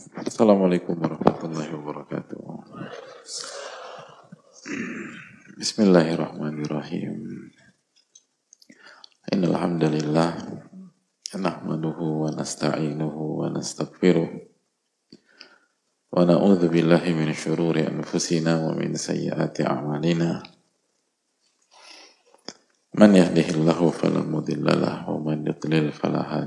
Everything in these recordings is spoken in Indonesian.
Assalamualaikum warahmatullahi wabarakatuh. Bismillahirrahmanirrahim. Innal hamdalillah wa nasta'inuhu wa nastaghfiruh wa min shururi anfusina wa min sayyiati a'malina. Man yahdihillahu fala mudilla wa man yudlil fala.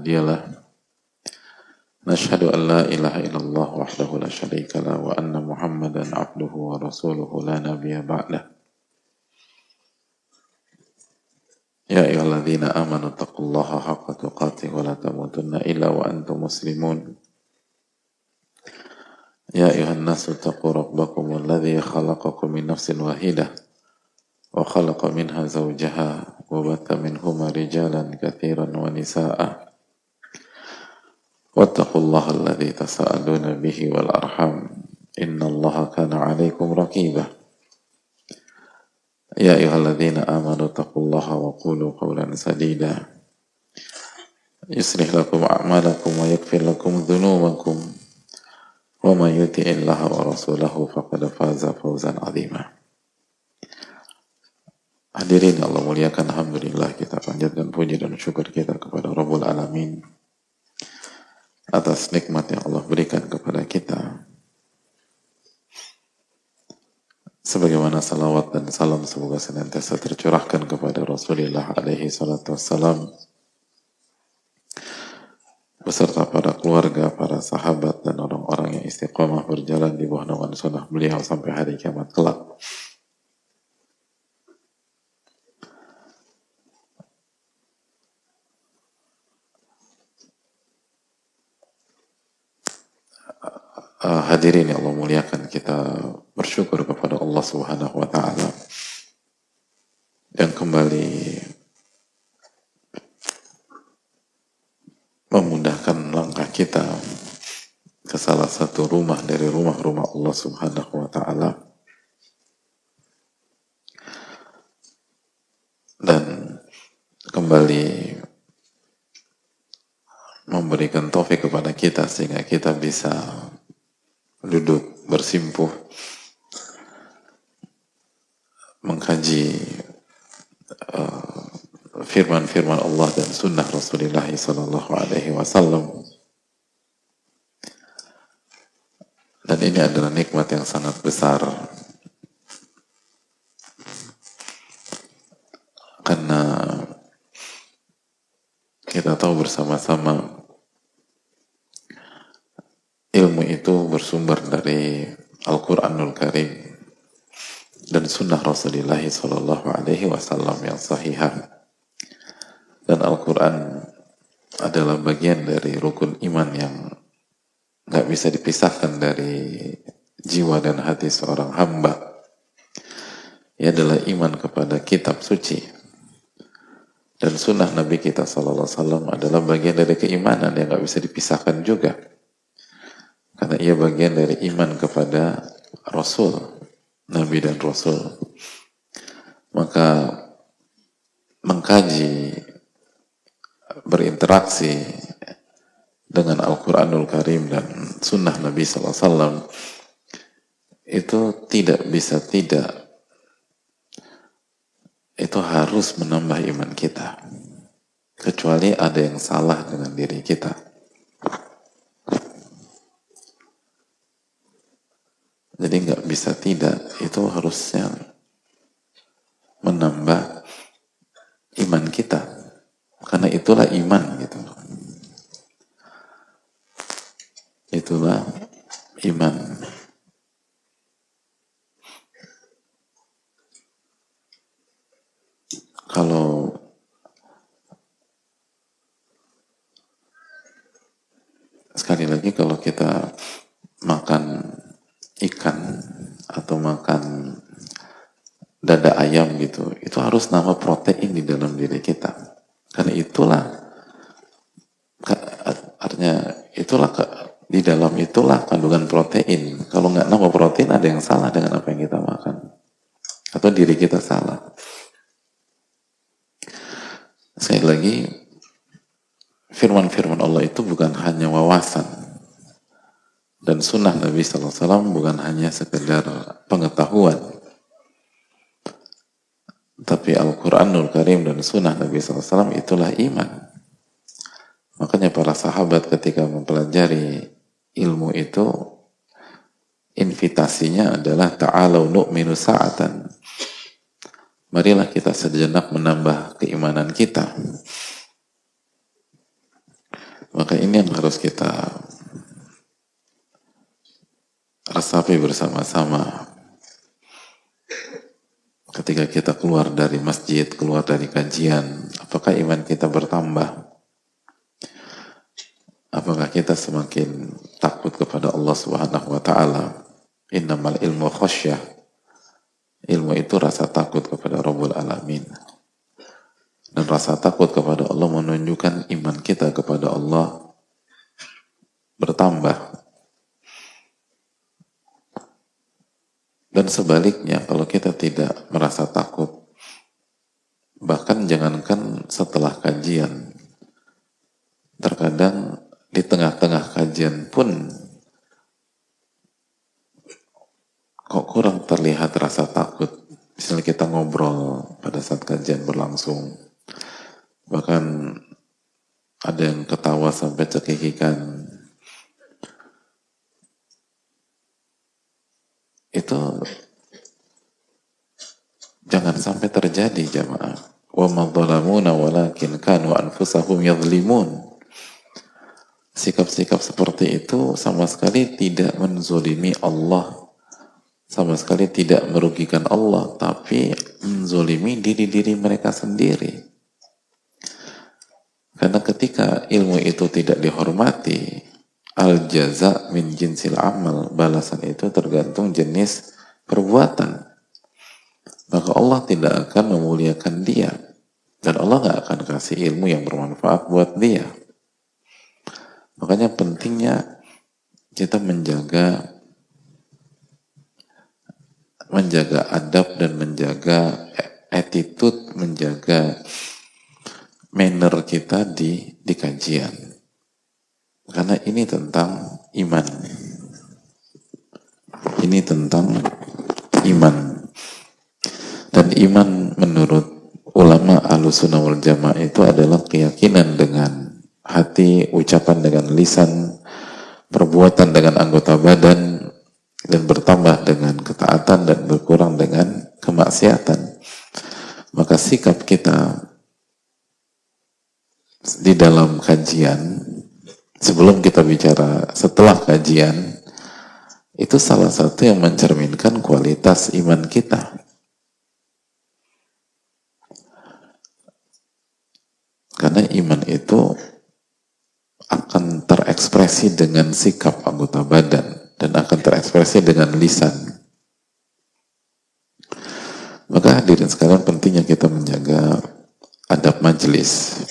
نشهد أن لا إله إلا الله وحده لا شريك له وأن محمدا عبده ورسوله لا نبي بعده. يا أيها الذين آمنوا اتقوا الله حق تقاته ولا تموتن إلا وأنتم مسلمون. يا أيها الناس اتقوا ربكم الذي خلقكم من نفس واحدة وخلق منها زوجها وبث منهما رجالا كثيرا ونساء. واتقوا الله الذي تساءلون به والأرحام. إن الله كان عليكم رقيبا. يا أيها الذين آمنوا اتقوا الله وقولوا قولا سديدا. يصلح لكم أعمالكم ويغفر لكم ذنوبكم. ومن يطع الله ورسوله فقد فاز فوزا عظيما. Hadirin Allah muliakan Alhamdulillah kita panjatkan puji dan syukur kita kepada Rabbul Alamin. Atas nikmat yang Allah berikan kepada kita. Sebagaimana salawat dan salam semoga senantiasa tercurahkan kepada Rasulullah alaihi salatu wassalam beserta para keluarga, para sahabat dan orang-orang yang istiqomah berjalan di bawah naungan sunnah beliau sampai hari kiamat kelak. Uh, hadirin yang Allah muliakan kita bersyukur kepada Allah Subhanahu wa taala yang kembali memudahkan langkah kita ke salah satu rumah dari rumah-rumah Allah Subhanahu wa taala. Dan kembali memberikan taufik kepada kita sehingga kita bisa duduk bersimpuh mengkaji uh, firman-firman uh, Allah dan sunnah Rasulullah Sallallahu Alaihi Wasallam. Dan ini adalah nikmat yang sangat besar. Karena kita tahu bersama-sama itu bersumber dari Al-Quranul Karim dan sunnah Rasulullah Sallallahu Alaihi Wasallam yang sahihah. Dan Al-Quran adalah bagian dari rukun iman yang nggak bisa dipisahkan dari jiwa dan hati seorang hamba. Ia adalah iman kepada kitab suci. Dan sunnah Nabi kita Sallallahu Alaihi Wasallam adalah bagian dari keimanan yang nggak bisa dipisahkan juga karena ia bagian dari iman kepada Rasul, Nabi dan Rasul. Maka mengkaji, berinteraksi dengan Al-Quranul Karim dan Sunnah Nabi SAW itu tidak bisa tidak itu harus menambah iman kita kecuali ada yang salah dengan diri kita Jadi nggak bisa tidak, itu harusnya menambah iman kita. Karena itulah iman gitu. Itulah iman. Kalau sekali lagi kalau kita makan ikan atau makan dada ayam gitu, itu harus nama protein di dalam diri kita. Karena itulah artinya itulah di dalam itulah kandungan protein. Kalau nggak nama protein ada yang salah dengan apa yang kita makan atau diri kita salah. Sekali lagi firman-firman Allah itu bukan hanya wawasan, dan sunnah Nabi SAW bukan hanya sekedar pengetahuan. Tapi Al-Quranul Karim dan sunnah Nabi SAW itulah iman. Makanya para sahabat ketika mempelajari ilmu itu invitasinya adalah ta'alau nu'minu sa'atan. Marilah kita sejenak menambah keimanan kita. Maka ini yang harus kita resapi bersama-sama ketika kita keluar dari masjid, keluar dari kajian, apakah iman kita bertambah? Apakah kita semakin takut kepada Allah Subhanahu wa taala? Innamal ilmu khasyah. Ilmu itu rasa takut kepada Rabbul Alamin. Dan rasa takut kepada Allah menunjukkan iman kita kepada Allah bertambah. Dan sebaliknya, kalau kita tidak merasa takut, bahkan jangankan setelah kajian, terkadang di tengah-tengah kajian pun kok kurang terlihat rasa takut. Misalnya kita ngobrol pada saat kajian berlangsung, bahkan ada yang ketawa sampai cekikikan, itu jangan sampai terjadi jamaah. Wa madzalamuna walakin kanu anfusahum yadhlimun. Sikap-sikap seperti itu sama sekali tidak menzolimi Allah. Sama sekali tidak merugikan Allah tapi menzolimi diri-diri mereka sendiri. Karena ketika ilmu itu tidak dihormati al jaza min jinsil amal. Balasan itu tergantung jenis perbuatan. Maka Allah tidak akan memuliakan dia. Dan Allah nggak akan kasih ilmu yang bermanfaat buat dia. Makanya pentingnya kita menjaga menjaga adab dan menjaga attitude menjaga manner kita di di kajian karena ini tentang iman. Ini tentang iman. Dan iman menurut ulama alusunah wal jamaah itu adalah keyakinan dengan hati, ucapan dengan lisan, perbuatan dengan anggota badan, dan bertambah dengan ketaatan dan berkurang dengan kemaksiatan. Maka sikap kita di dalam kajian sebelum kita bicara setelah kajian itu salah satu yang mencerminkan kualitas iman kita. Karena iman itu akan terekspresi dengan sikap anggota badan dan akan terekspresi dengan lisan. Maka hadirin sekalian pentingnya kita menjaga adab majelis.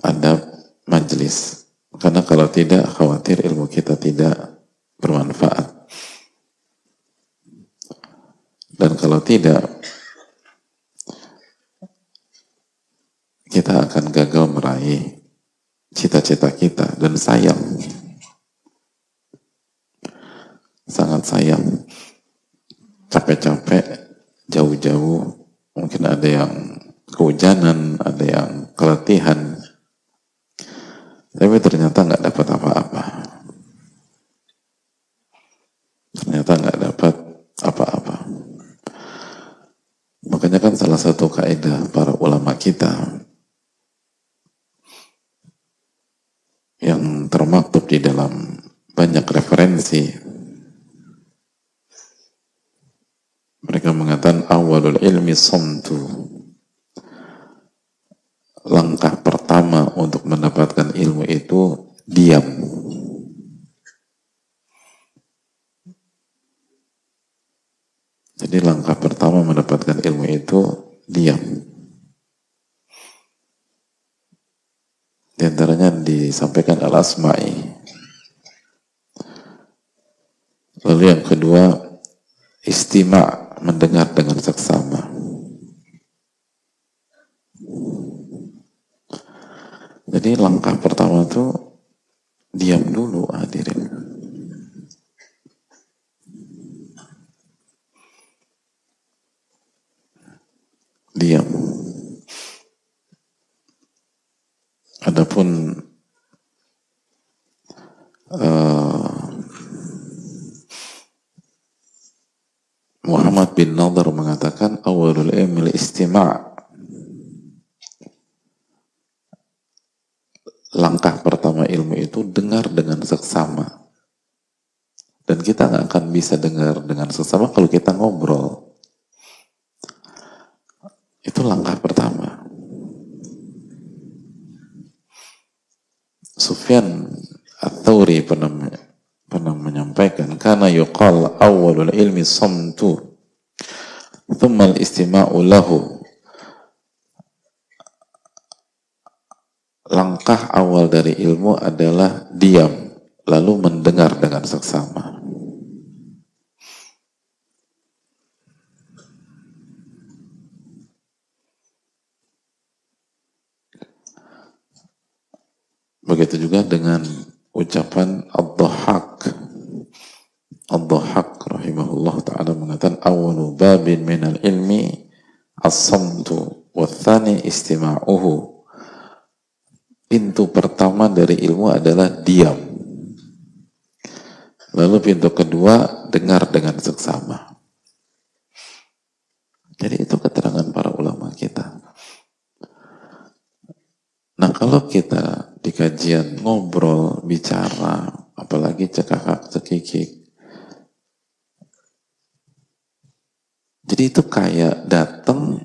Adab majelis. Karena kalau tidak, khawatir ilmu kita tidak bermanfaat. Dan kalau tidak, kita akan gagal meraih cita-cita kita dan sayang. Sangat sayang. Capek-capek, jauh-jauh, mungkin ada yang kehujanan, ada yang keletihan, tapi ternyata nggak dapat apa-apa. Ternyata nggak dapat apa-apa. Makanya kan salah satu kaidah para ulama kita yang termaktub di dalam banyak referensi mereka mengatakan awalul ilmi somtu langkah pertama untuk mendapatkan ilmu itu diam. Jadi langkah pertama mendapatkan ilmu itu diam. Di antaranya disampaikan al-asma'i. Lalu yang kedua, istima' mendengar dengan seksama. Jadi langkah pertama tuh diam dulu hadirin. Diam. Adapun uh, Muhammad bin Nadar mengatakan awalul ilmi istima' kita nggak akan bisa dengar dengan seksama kalau kita ngobrol. Itu langkah pertama. Sufyan At-Thawri pernah pernah menyampaikan karena yuqal awalul ilmi samtu thumma al-istima'u lahu. Langkah awal dari ilmu adalah diam lalu mendengar dengan seksama begitu juga dengan ucapan Ad-Dhahak. Ad-Dhahak rahimahullah ta'ala mengatakan awalu babin minal ilmi as-samtu wathani istima'uhu. Pintu pertama dari ilmu adalah diam. Lalu pintu kedua dengar dengan seksama. Jadi itu keterangan para ulama kita. Nah kalau kita kajian ngobrol, bicara, apalagi cekakak cekikik. Jadi itu kayak datang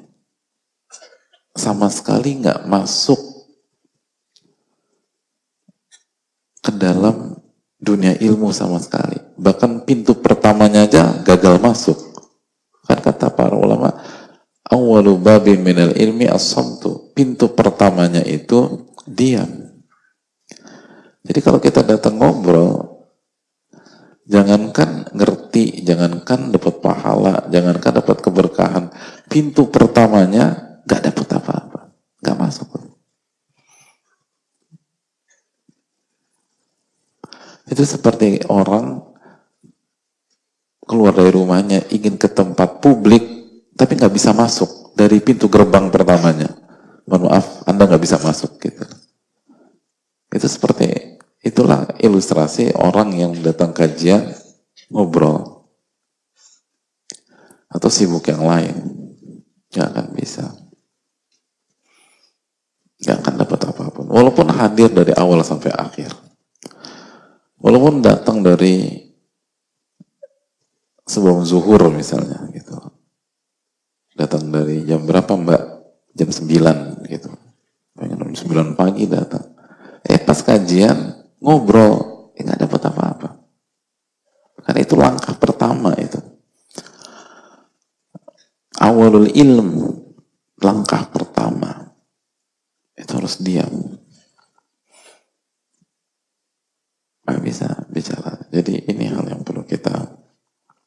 sama sekali nggak masuk ke dalam dunia ilmu sama sekali. Bahkan pintu pertamanya aja gagal masuk. Kan kata para ulama, awalu babi minal ilmi as Pintu pertamanya itu diam. Jadi kalau kita datang ngobrol, jangankan ngerti, jangankan dapat pahala, jangankan dapat keberkahan, pintu pertamanya gak dapat apa-apa, gak masuk. Itu seperti orang keluar dari rumahnya ingin ke tempat publik, tapi nggak bisa masuk dari pintu gerbang pertamanya. Mohon maaf, Anda nggak bisa masuk gitu. Itu seperti Itulah ilustrasi orang yang datang kajian ngobrol atau sibuk yang lain. Gak akan bisa. Gak akan dapat apa pun. Walaupun hadir dari awal sampai akhir. Walaupun datang dari sebelum zuhur misalnya gitu. Datang dari jam berapa mbak? Jam 9 gitu. Pengen jam 9 pagi datang. Eh pas kajian ngobrol, ya nggak dapat apa-apa. Karena itu langkah pertama itu. Awalul ilm, langkah pertama. Itu harus diam. Nggak bisa bicara. Jadi ini hal yang perlu kita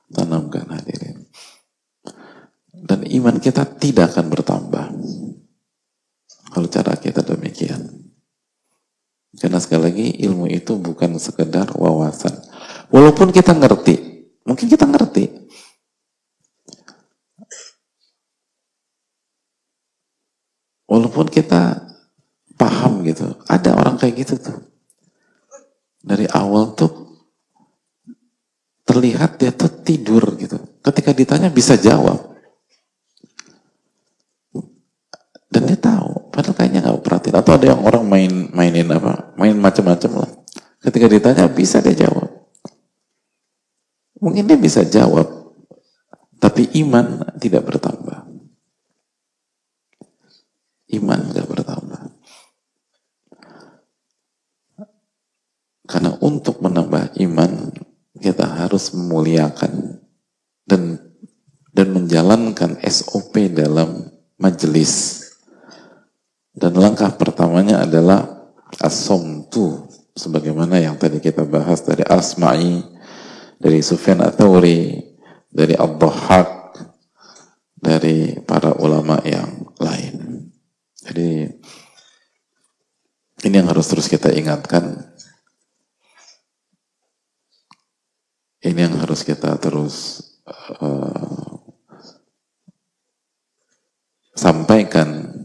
tanamkan hadirin. Dan iman kita tidak akan bertambah. Kalau cara kita demikian. Karena sekali lagi ilmu itu bukan sekedar wawasan. Walaupun kita ngerti, mungkin kita ngerti. Walaupun kita paham gitu, ada orang kayak gitu tuh. Dari awal tuh terlihat dia tuh tidur gitu. Ketika ditanya bisa jawab. Dan dia tahu, padahal kayaknya nggak perhatiin. Atau ada yang orang main mainin apa, main macam-macam lah. Ketika ditanya bisa dia jawab. Mungkin dia bisa jawab, tapi iman tidak bertambah. Iman tidak bertambah. Karena untuk menambah iman, kita harus memuliakan dan dan menjalankan SOP dalam majelis dan langkah pertamanya adalah as-somtu sebagaimana yang tadi kita bahas dari Asma'i, dari Sufyan Athauri, dari Abdahak, dari para ulama yang lain. Jadi ini yang harus terus kita ingatkan. Ini yang harus kita terus uh, sampaikan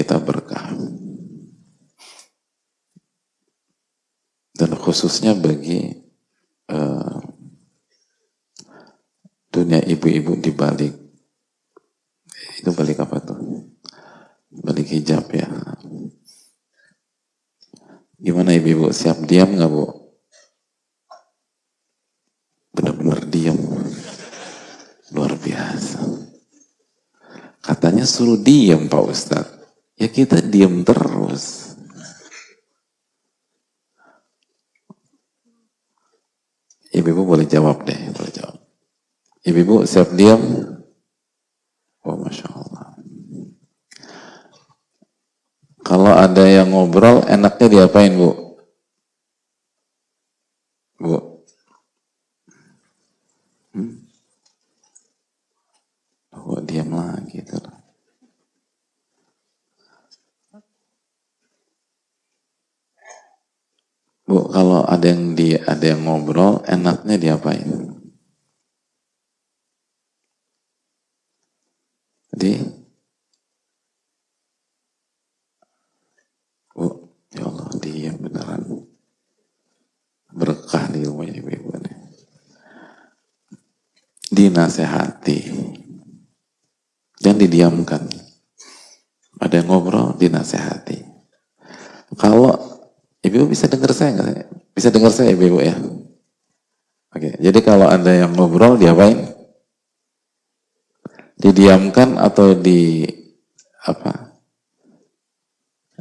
kita berkah. Dan khususnya bagi uh, dunia ibu-ibu di balik itu balik apa tuh? Balik hijab ya. Gimana ibu-ibu siap diam nggak bu? Benar-benar diam. Luar biasa. Katanya suruh diam Pak Ustadz. Ya kita diam terus. Ibu-ibu boleh jawab deh, boleh jawab. Ibu-ibu siap diam? Oh, Masya Allah. Kalau ada yang ngobrol, enaknya diapain? Bu? Hmm? Oh, diam lagi tuh. Bu, kalau ada yang di ada yang ngobrol, enaknya diapain? Jadi, Bu, ya Allah, diam beneran. Berkah di ibu-ibu ini. Dinasehati. Jangan didiamkan. Ada yang ngobrol, dinasehati. Kalau Ibu bisa dengar saya nggak? Bisa dengar saya ibu ya? Oke, jadi kalau ada yang ngobrol diapain? Didiamkan atau di apa?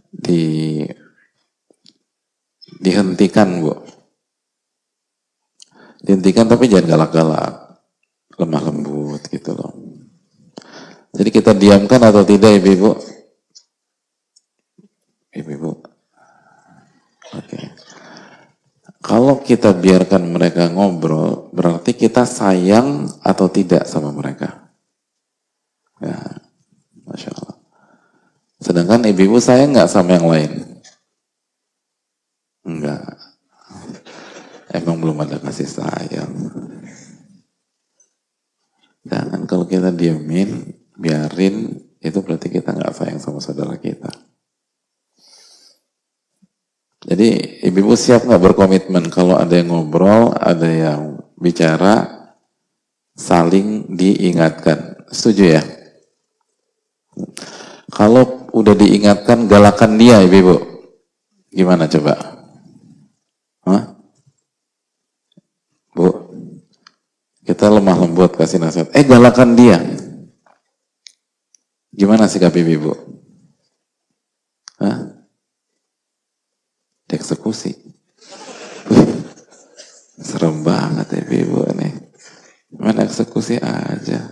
Di dihentikan bu. Dihentikan tapi jangan galak-galak, lemah lembut gitu loh. Jadi kita diamkan atau tidak ibu-ibu? Ibu-ibu, Oke. Kalau kita biarkan mereka ngobrol, berarti kita sayang atau tidak sama mereka. Ya, masya Allah. Sedangkan ibu-ibu sayang nggak sama yang lain? Enggak. Emang belum ada kasih sayang. Jangan kalau kita diemin, biarin, itu berarti kita nggak sayang sama saudara kita. Jadi ibu-ibu siap nggak berkomitmen kalau ada yang ngobrol, ada yang bicara, saling diingatkan. Setuju ya? Kalau udah diingatkan, galakan dia ibu-ibu. Gimana coba? Hah? Bu, kita lemah lembut kasih nasihat. Eh galakan dia. Gimana sikap ibu-ibu? Hah? Dieksekusi. Serem banget ya ibu nih. Mana eksekusi aja.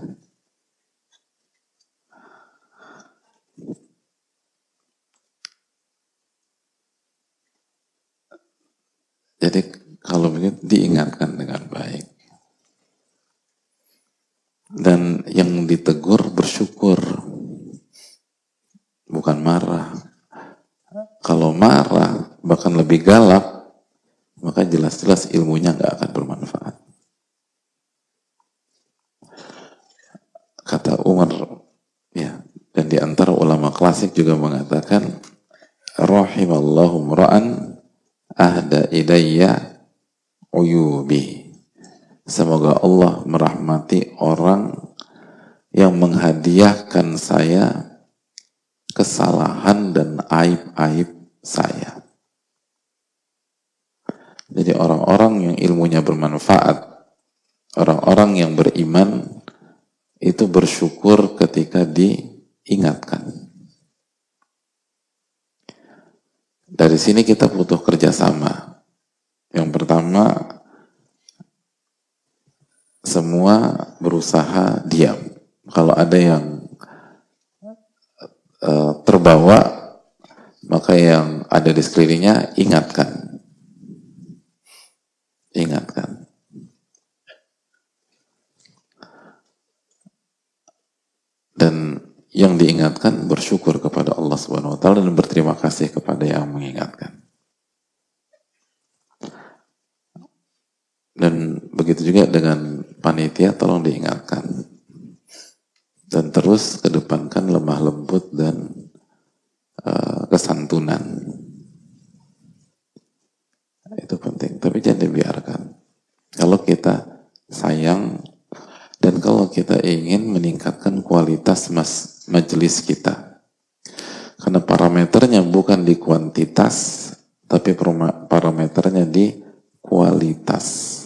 Jadi kalau begitu diingatkan dengan baik. Dan yang ditegur bersyukur. Bukan marah. Kalau marah, bahkan lebih galak, maka jelas-jelas ilmunya nggak akan bermanfaat. Kata Umar, ya, dan di antara ulama klasik juga mengatakan, Rahimallahu mra'an ahda ilayya uyubi. Semoga Allah merahmati orang yang menghadiahkan saya kesalahan dan aib-aib saya. Jadi orang-orang yang ilmunya bermanfaat, orang-orang yang beriman itu bersyukur ketika diingatkan. Dari sini kita butuh kerjasama. Yang pertama, semua berusaha diam. Kalau ada yang uh, terbawa, maka yang ada di sekelilingnya ingatkan ingatkan. Dan yang diingatkan bersyukur kepada Allah Subhanahu wa taala dan berterima kasih kepada yang mengingatkan. Dan begitu juga dengan panitia tolong diingatkan. Dan terus kedepankan lemah lembut dan uh, kesantunan. Itu penting, tapi jangan dibiarkan. Kalau kita sayang dan kalau kita ingin meningkatkan kualitas mas, majelis kita. Karena parameternya bukan di kuantitas, tapi parameternya di kualitas.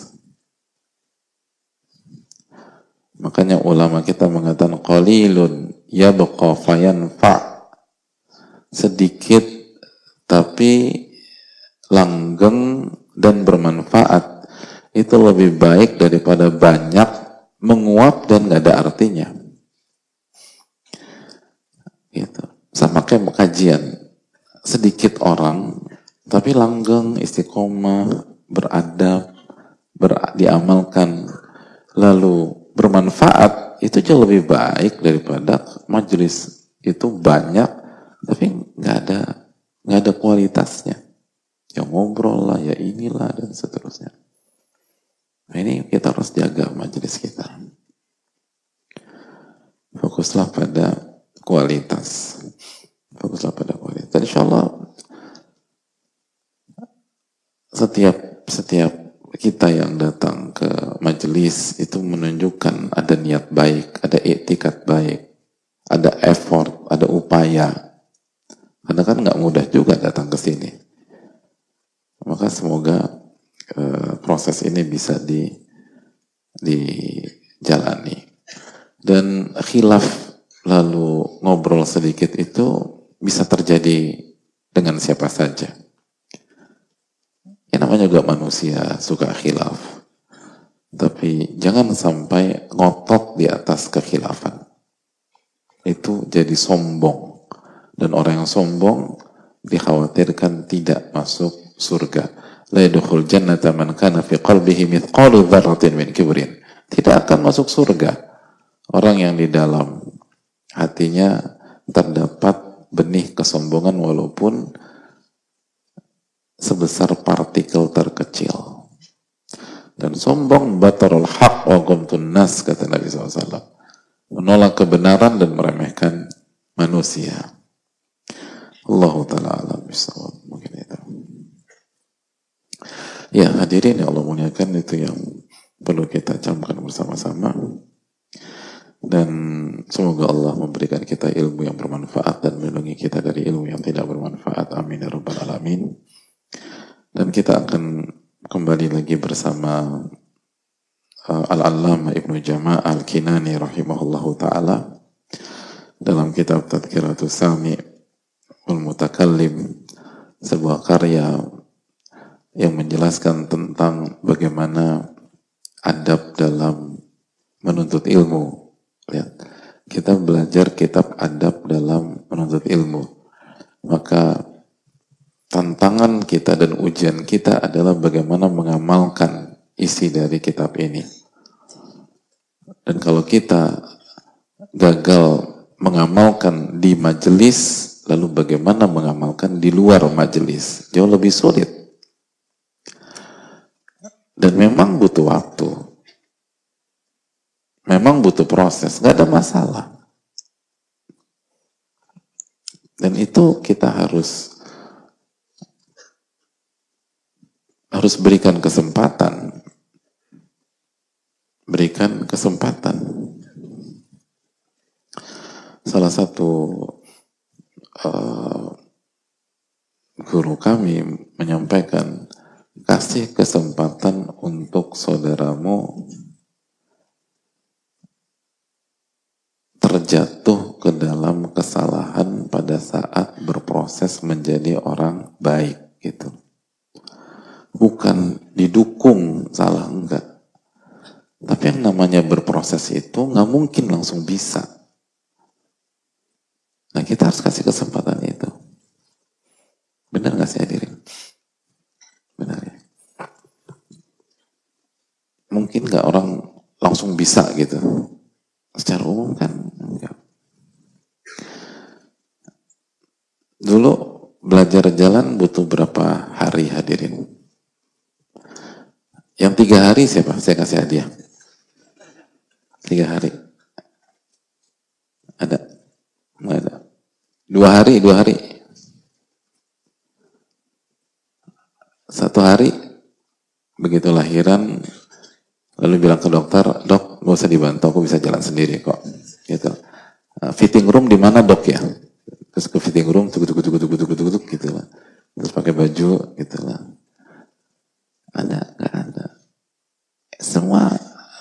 Makanya ulama kita mengatakan qalilun yabqa fayanfa. Sedikit tapi langgeng dan bermanfaat itu lebih baik daripada banyak menguap dan nggak ada artinya. Gitu. Sama kayak kajian. Sedikit orang tapi langgeng, istiqomah, beradab, ber, diamalkan, lalu bermanfaat itu jauh lebih baik daripada majelis itu banyak tapi nggak ada nggak ada kualitasnya ya ngobrol lah ya inilah dan seterusnya nah ini kita harus jaga majelis kita fokuslah pada kualitas fokuslah pada kualitas dan insya Allah setiap setiap kita yang datang ke majelis itu menunjukkan ada niat baik, ada etikat baik, ada effort, ada upaya. Karena kan nggak mudah juga datang ke sini. Maka semoga uh, proses ini bisa di dijalani. Dan khilaf lalu ngobrol sedikit itu bisa terjadi dengan siapa saja Ya namanya juga manusia suka khilaf. Tapi jangan sampai ngotot di atas kekhilafan. Itu jadi sombong. Dan orang yang sombong dikhawatirkan tidak masuk surga. La jannata man kana fi qalbihi mithqalu dzarratin min kibrin. Tidak akan masuk surga. Orang yang di dalam hatinya terdapat benih kesombongan walaupun sebesar partikel terkecil. Dan sombong batarul haq wa gumtun nas, kata Nabi SAW. Menolak kebenaran dan meremehkan manusia. Allah Ta'ala alam. Mungkin itu. Ya hadirin ya Allah muliakan itu yang perlu kita camkan bersama-sama. Dan semoga Allah memberikan kita ilmu yang bermanfaat dan melindungi kita dari ilmu yang tidak bermanfaat. Amin ya rabbal alamin. Dan kita akan kembali lagi bersama uh, Al-Allama Ibnu Jama' Al-Kinani rahimahullahu ta'ala dalam kitab Tadkiratus Sami Ul Mutakallim sebuah karya yang menjelaskan tentang bagaimana adab dalam menuntut ilmu. Lihat, kita belajar kitab adab dalam menuntut ilmu. Maka tantangan kita dan ujian kita adalah bagaimana mengamalkan isi dari kitab ini. Dan kalau kita gagal mengamalkan di majelis, lalu bagaimana mengamalkan di luar majelis? Jauh lebih sulit. Dan memang butuh waktu. Memang butuh proses, nggak ada masalah. Dan itu kita harus harus berikan kesempatan. Berikan kesempatan. Salah satu uh, guru kami menyampaikan, kasih kesempatan untuk saudaramu terjatuh ke dalam kesalahan pada saat berproses menjadi orang baik gitu. Bukan didukung salah enggak. Tapi yang namanya berproses itu nggak mungkin langsung bisa. Nah kita harus kasih kesempatan itu. Benar nggak sih hadirin mungkin nggak orang langsung bisa gitu. Secara umum kan enggak. Dulu belajar jalan butuh berapa hari hadirin? Yang tiga hari siapa? Saya kasih hadiah. Tiga hari. Ada? Nggak ada. Dua hari, dua hari. Satu hari, begitu lahiran, lalu bilang ke dokter dok gak usah dibantu aku bisa jalan sendiri kok. Gitu. Uh, fitting room di mana dok ya? Terus ke fitting room tuk tuk tuk tuk tuk tuk tuk gitu lah. Terus pakai baju gitu lah. Ada nggak ada. Semua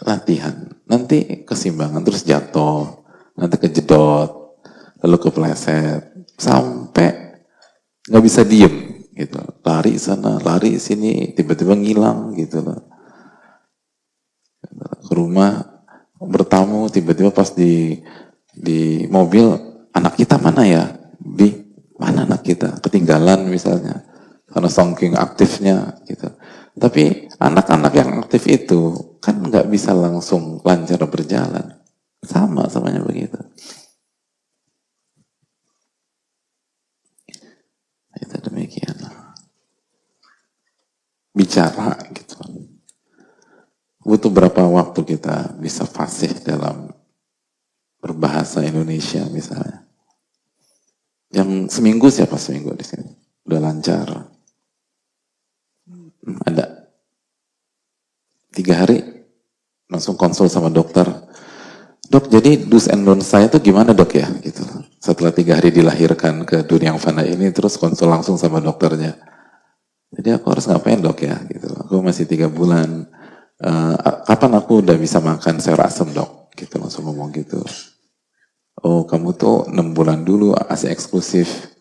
latihan. Nanti kesimbangan terus jatuh. Nanti kejedot lalu kepleset. Sampai nggak bisa diem gitu. Lari sana lari sini tiba-tiba ngilang gitu loh ke rumah bertamu tiba-tiba pas di di mobil anak kita mana ya? Di mana anak kita? Ketinggalan misalnya karena saking aktifnya gitu. Tapi anak-anak yang aktif itu kan nggak bisa langsung lancar berjalan. Sama samanya begitu. Itu demikian. Bicara gitu butuh berapa waktu kita bisa fasih dalam berbahasa Indonesia misalnya. Yang seminggu siapa seminggu di sini? Udah lancar. Hmm, ada tiga hari langsung konsul sama dokter. Dok, jadi dus and don't saya itu gimana dok ya? Gitu. Setelah tiga hari dilahirkan ke dunia yang fana ini, terus konsul langsung sama dokternya. Jadi aku harus ngapain dok ya? Gitu. Aku masih tiga bulan uh, kapan aku udah bisa makan sayur asem dok? Gitu langsung ngomong gitu. Oh kamu tuh enam bulan dulu asli eksklusif.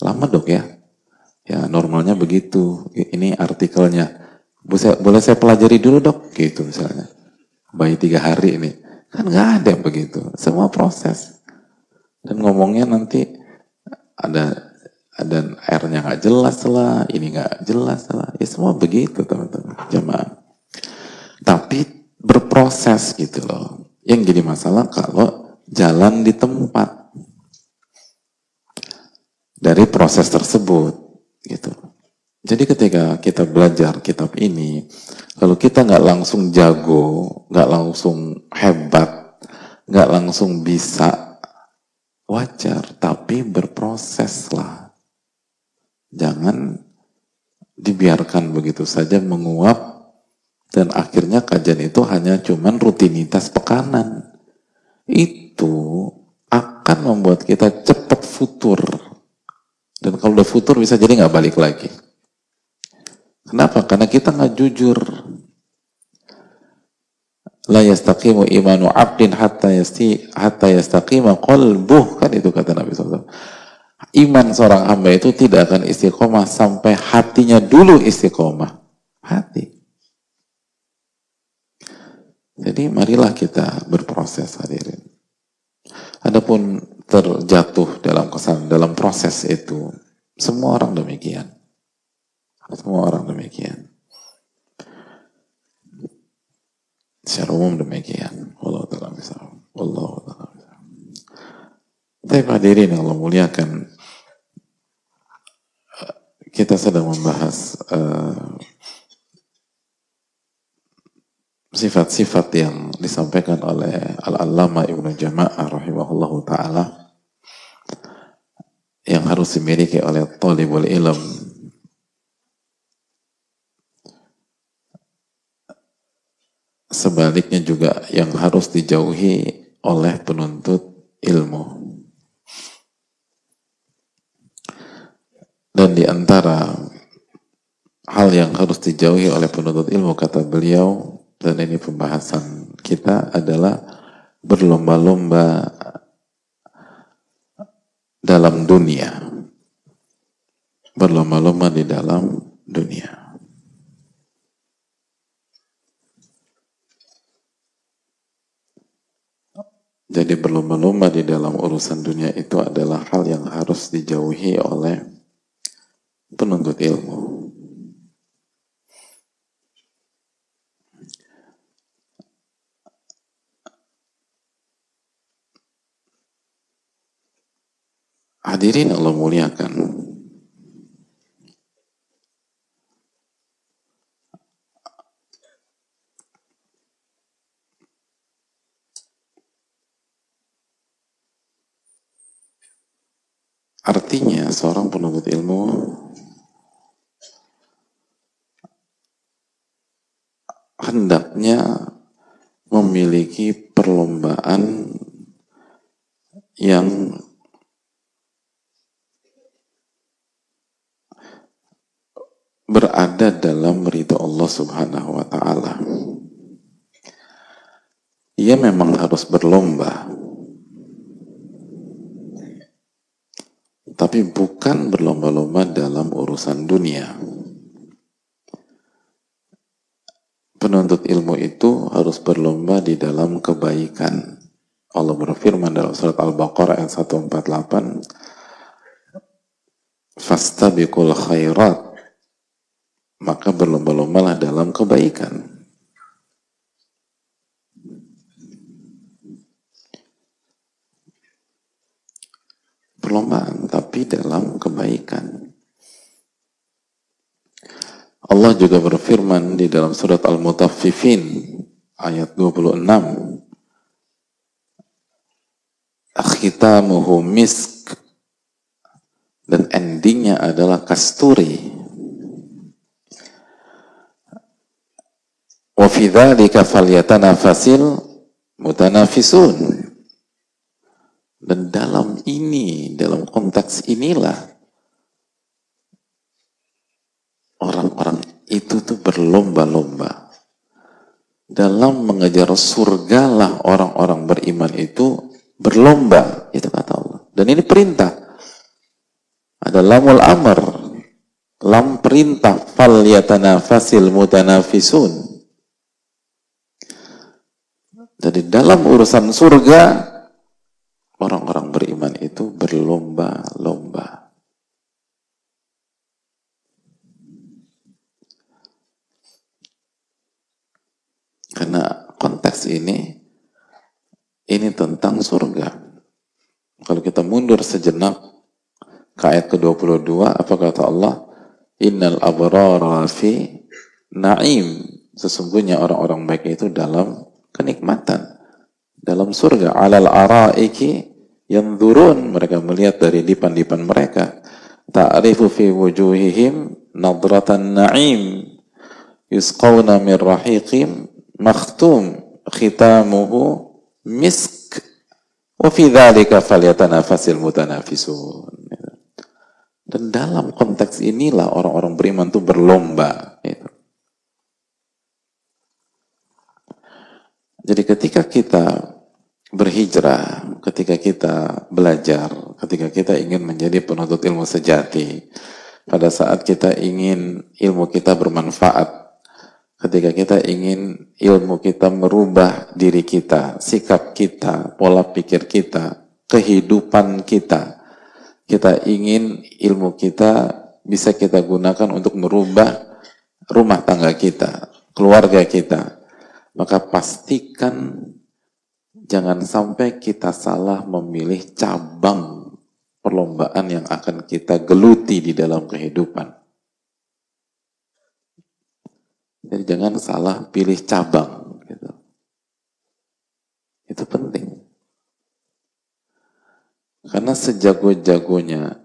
Lama dok ya? Ya normalnya begitu. Ini artikelnya. Boleh saya pelajari dulu dok? Gitu misalnya. Bayi tiga hari ini. Kan nggak ada yang begitu. Semua proses. Dan ngomongnya nanti ada ada airnya nggak jelas lah, ini nggak jelas lah. Ya semua begitu teman-teman. Jemaah. Tapi berproses gitu loh. Yang jadi masalah kalau jalan di tempat dari proses tersebut gitu. Jadi ketika kita belajar kitab ini, kalau kita nggak langsung jago, nggak langsung hebat, nggak langsung bisa, wajar, tapi berproses lah. Jangan dibiarkan begitu saja menguap dan akhirnya kajian itu hanya cuman rutinitas pekanan. Itu akan membuat kita cepat futur. Dan kalau udah futur bisa jadi nggak balik lagi. Kenapa? Karena kita nggak jujur. La yastaqimu imanu abdin hatta yasti hatta yastaqima qalbuh kan itu kata Nabi SAW. Iman seorang hamba itu tidak akan istiqomah sampai hatinya dulu istiqomah. Hati. Jadi marilah kita berproses hadirin. Adapun terjatuh dalam kesan dalam proses itu, semua orang demikian. Semua orang demikian. Secara umum demikian. Allah taala. Allah taala Tapi hadirin yang Allah muliakan, kita sedang membahas uh, sifat-sifat yang disampaikan oleh Al-Allama Ibnu Jama'ah rahimahullah ta'ala yang harus dimiliki oleh talibul ilm. Sebaliknya juga yang harus dijauhi oleh penuntut ilmu. Dan di antara hal yang harus dijauhi oleh penuntut ilmu kata beliau dan ini pembahasan kita adalah berlomba-lomba dalam dunia. Berlomba-lomba di dalam dunia. Jadi berlomba-lomba di dalam urusan dunia itu adalah hal yang harus dijauhi oleh penuntut ilmu. Hadirin Allah muliakan. Artinya seorang penuntut ilmu hendaknya memiliki perlombaan yang berada dalam ridho Allah Subhanahu wa taala. Ia memang harus berlomba. Tapi bukan berlomba-lomba dalam urusan dunia. Penuntut ilmu itu harus berlomba di dalam kebaikan. Allah berfirman dalam surat Al-Baqarah ayat 148, Fastabiqul khairat maka berlomba-lombalah dalam kebaikan. Perlombaan, tapi dalam kebaikan. Allah juga berfirman di dalam surat Al-Mutaffifin ayat 26 Akhitamuhu misk dan endingnya adalah kasturi Wa fi dzalika mutanafisun. Dan dalam ini, dalam konteks inilah orang-orang itu tuh berlomba-lomba. Dalam mengejar surga lah orang-orang beriman itu berlomba. Itu kata Allah. Dan ini perintah. Ada lamul amr. Lam perintah. Fal yatanafasil mutanafisun. Jadi dalam urusan surga, orang-orang beriman itu berlomba-lomba. Karena konteks ini, ini tentang surga. Kalau kita mundur sejenak ke ayat ke-22, apa kata Allah? Innal abrara fi na'im. Sesungguhnya orang-orang baik itu dalam kenikmatan dalam surga. Alal araiki yang turun mereka melihat dari dipan-dipan mereka. Ta'rifu fi wujuhihim nadratan na'im. Yusqawna min rahiqim makhtum khitamuhu misk. Wa fi dhalika falyatanafasil mutanafisun. Dan dalam konteks inilah orang-orang beriman itu berlomba gitu. Jadi ketika kita berhijrah, ketika kita belajar, ketika kita ingin menjadi penuntut ilmu sejati, pada saat kita ingin ilmu kita bermanfaat, ketika kita ingin ilmu kita merubah diri kita, sikap kita, pola pikir kita, kehidupan kita, kita ingin ilmu kita bisa kita gunakan untuk merubah rumah tangga kita, keluarga kita, maka pastikan jangan sampai kita salah memilih cabang perlombaan yang akan kita geluti di dalam kehidupan. Jadi jangan salah pilih cabang. Gitu. Itu penting. Karena sejago-jagonya,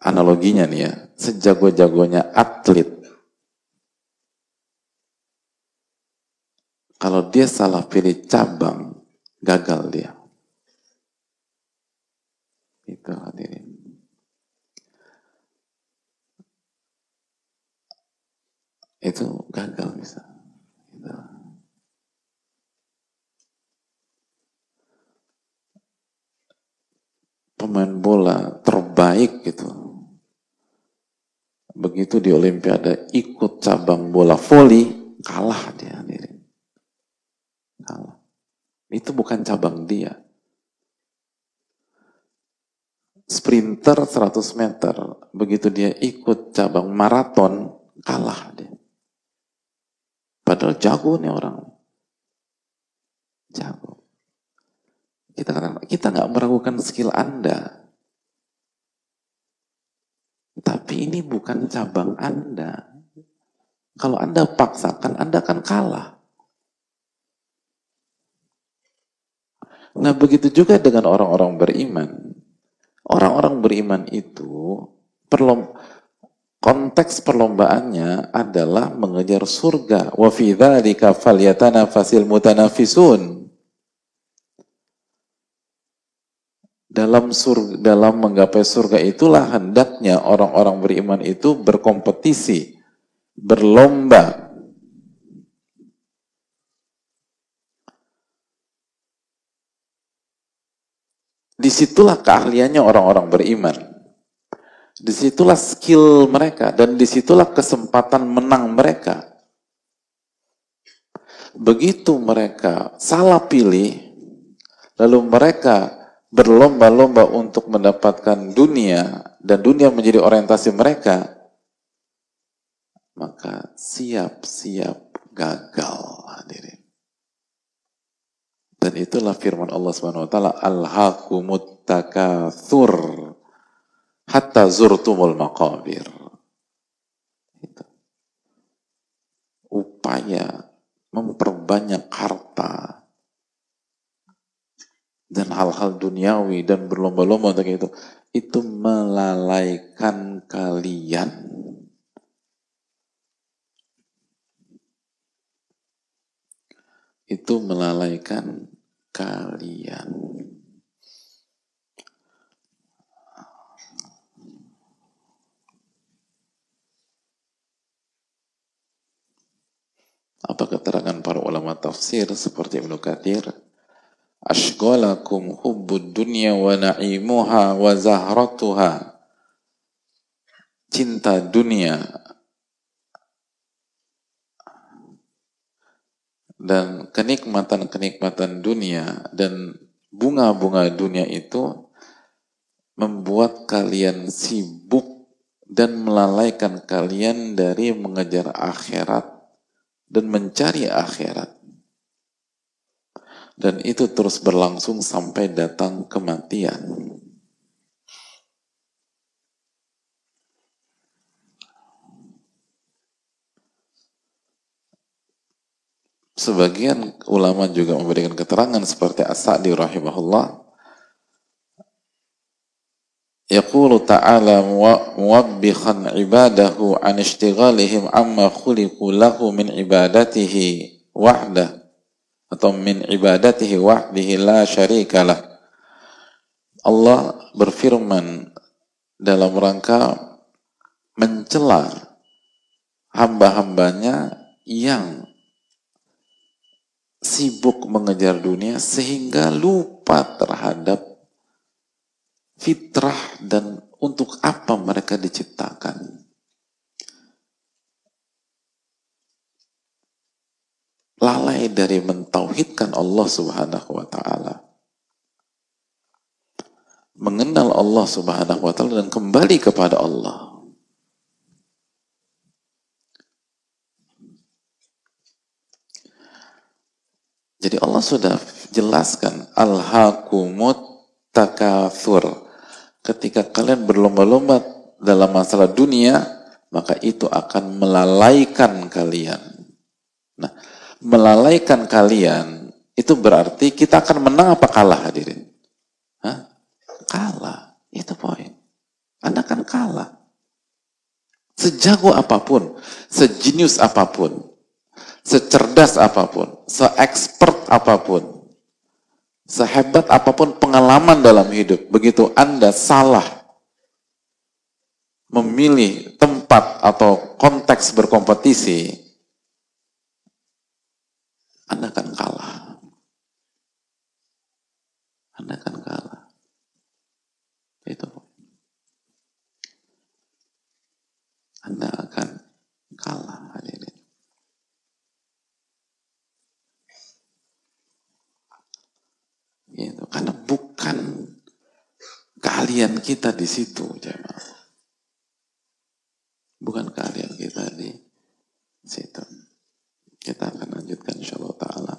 analoginya nih ya, sejago-jagonya atlet Kalau dia salah pilih cabang, gagal dia. Itu hadirin. Itu gagal bisa. Itu. Pemain bola terbaik gitu. Begitu di Olimpiade ikut cabang bola voli, kalah dia hadirin. Itu bukan cabang dia. Sprinter 100 meter, begitu dia ikut cabang maraton, kalah dia. Padahal jago nih orang. Jago. Kita katakan, kita nggak meragukan skill Anda. Tapi ini bukan cabang Anda. Kalau Anda paksakan, Anda akan kalah. Nah begitu juga dengan orang-orang beriman. Orang-orang beriman itu perlu konteks perlombaannya adalah mengejar surga. Wa fi dzalika falyatanafasil mutanafisun. Dalam surga, dalam menggapai surga itulah hendaknya orang-orang beriman itu berkompetisi, berlomba. Di situlah keahliannya orang-orang beriman. Di situlah skill mereka dan di situlah kesempatan menang mereka. Begitu mereka salah pilih, lalu mereka berlomba-lomba untuk mendapatkan dunia dan dunia menjadi orientasi mereka, maka siap-siap gagal hadirin. Dan itulah firman Allah Subhanahu wa taala al-haqumut takatsur hatta zurtumul maqabir. Itu. Upaya memperbanyak harta dan hal-hal duniawi dan berlomba-lomba untuk itu itu melalaikan kalian itu melalaikan kalian Apa keterangan para ulama tafsir seperti Ibnu Katsir? Ashghalakum hubbud dunya wa na'imuha wa zahratuha. Cinta dunia dan kenikmatan-kenikmatan dunia dan bunga-bunga dunia itu membuat kalian sibuk dan melalaikan kalian dari mengejar akhirat dan mencari akhirat. Dan itu terus berlangsung sampai datang kematian. Sebagian ulama juga memberikan keterangan seperti As-Sa'di rahimahullah يقول تعالى موبخا عباده عن اشتغالهم عما خلقوا له من عبادته وحده atau min ibadatihi wahdihi la syarikalah Allah berfirman dalam rangka mencela hamba-hambanya yang sibuk mengejar dunia sehingga lupa terhadap fitrah dan untuk apa mereka diciptakan. Lalai dari mentauhidkan Allah Subhanahu wa taala. Mengenal Allah Subhanahu wa taala dan kembali kepada Allah. Jadi Allah sudah jelaskan al-hakumut takathur ketika kalian berlomba-lomba dalam masalah dunia, maka itu akan melalaikan kalian. Nah, melalaikan kalian itu berarti kita akan menang apa kalah hadirin? Hah? Kalah, itu poin. Anda akan kalah. Sejago apa pun, sejenius apa pun, secerdas apa pun, seexpert apa pun, Sehebat apa pun pengalaman dalam hidup, begitu Anda salah memilih tempat atau konteks berkompetisi, Anda akan kalah. Anda akan kalah. Itu. Anda akan kalah hadirin. Gitu. Karena bukan keahlian kita di situ, jemaah. Bukan keahlian kita di situ. Kita akan lanjutkan insyaallah taala.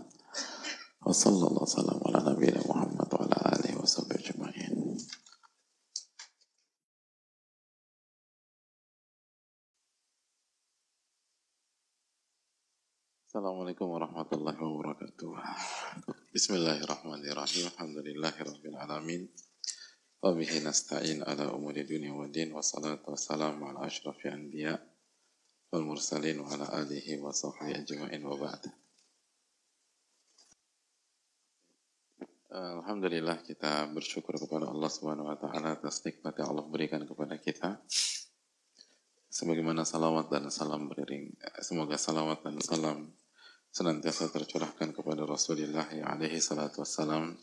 Wassalamualaikum warahmatullahi wabarakatuh. Assalamualaikum warahmatullahi wabarakatuh. Bismillahirrahmanirrahim. Alhamdulillahirabbil alamin. Wa bihi nasta'in ala umuri dunya wa din wa salatu wassalamu ala asyrafil anbiya wal mursalin wa ala alihi wa sahbihi ajma'in wa ba'd. Alhamdulillah kita bersyukur kepada Allah Subhanahu wa taala atas nikmat yang Allah berikan kepada kita sebagaimana salawat dan salam beriring semoga salawat dan salam senantiasa tercurahkan kepada Rasulullah alaihi salatu wassalam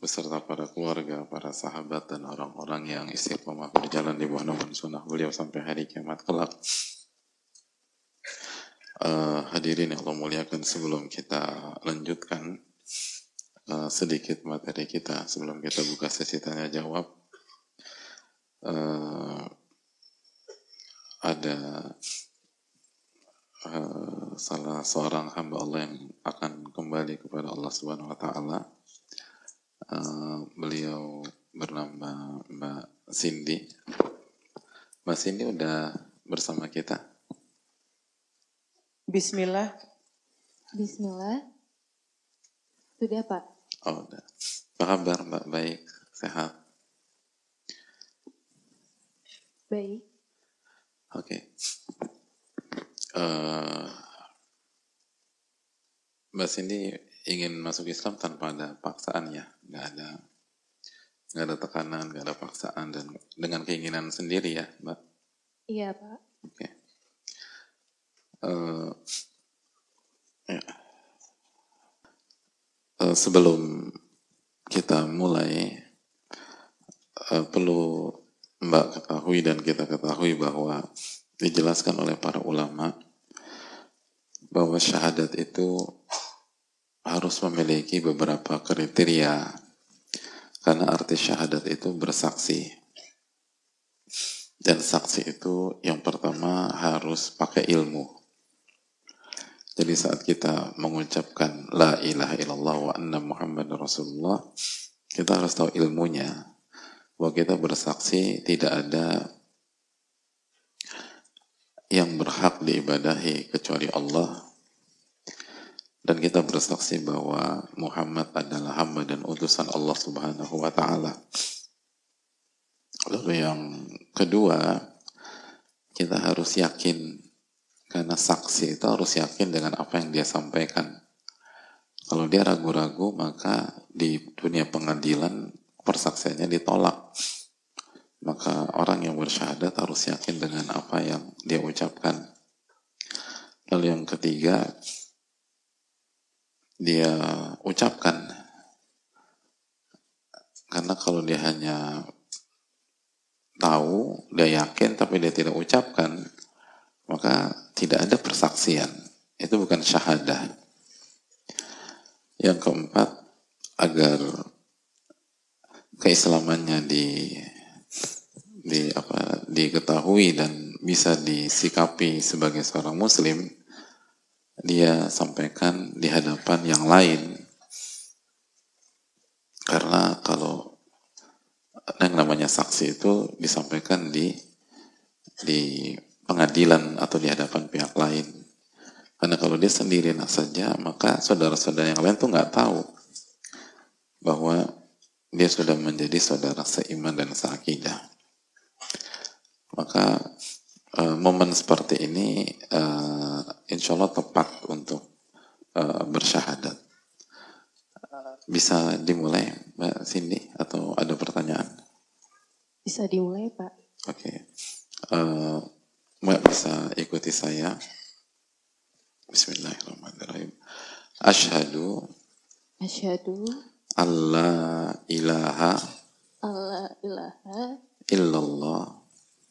beserta para keluarga, para sahabat dan orang-orang yang istiqomah berjalan di bawah naungan sunnah beliau sampai hari kiamat kelak. Uh, hadirin yang Allah muliakan sebelum kita lanjutkan uh, sedikit materi kita sebelum kita buka sesi tanya jawab uh, ada uh, salah seorang hamba Allah yang akan kembali kepada Allah Subhanahu wa taala Uh, beliau bernama Mbak Cindy. Mbak Cindy udah bersama kita? Bismillah. Bismillah. Sudah Pak? Oh udah. Apa kabar Mbak? Baik, sehat? Baik. Oke. Okay. Uh, Mbak Cindy ingin masuk Islam tanpa ada paksaan ya? nggak ada nggak ada tekanan, nggak ada paksaan dan dengan keinginan sendiri ya, Mbak. Iya Pak. Oke. Okay. Uh, eh, ya. uh, sebelum kita mulai uh, perlu Mbak ketahui dan kita ketahui bahwa dijelaskan oleh para ulama bahwa syahadat itu harus memiliki beberapa kriteria. Karena arti syahadat itu bersaksi. Dan saksi itu yang pertama harus pakai ilmu. Jadi saat kita mengucapkan la ilaha illallah wa anna muhammad rasulullah kita harus tahu ilmunya. Bahwa kita bersaksi tidak ada yang berhak diibadahi kecuali Allah dan kita bersaksi bahwa Muhammad adalah hamba dan utusan Allah Subhanahu wa taala. Lalu yang kedua, kita harus yakin karena saksi itu harus yakin dengan apa yang dia sampaikan. Kalau dia ragu-ragu, maka di dunia pengadilan persaksiannya ditolak. Maka orang yang bersyahadat harus yakin dengan apa yang dia ucapkan. Lalu yang ketiga, dia ucapkan. Karena kalau dia hanya tahu, dia yakin, tapi dia tidak ucapkan, maka tidak ada persaksian. Itu bukan syahadah. Yang keempat, agar keislamannya di di apa diketahui dan bisa disikapi sebagai seorang muslim dia sampaikan di hadapan yang lain. Karena kalau yang namanya saksi itu disampaikan di di pengadilan atau di hadapan pihak lain. Karena kalau dia sendiri saja, maka saudara-saudara yang lain tuh nggak tahu bahwa dia sudah menjadi saudara seiman dan seakidah. Maka uh, momen seperti ini uh, insya Allah tepat untuk uh, bersyahadat. Bisa dimulai Mbak Cindy atau ada pertanyaan? Bisa dimulai Pak. Oke. Okay. Uh, Mbak bisa ikuti saya. Bismillahirrahmanirrahim. Ashadu Ashadu Allah ilaha Allah ilaha illallah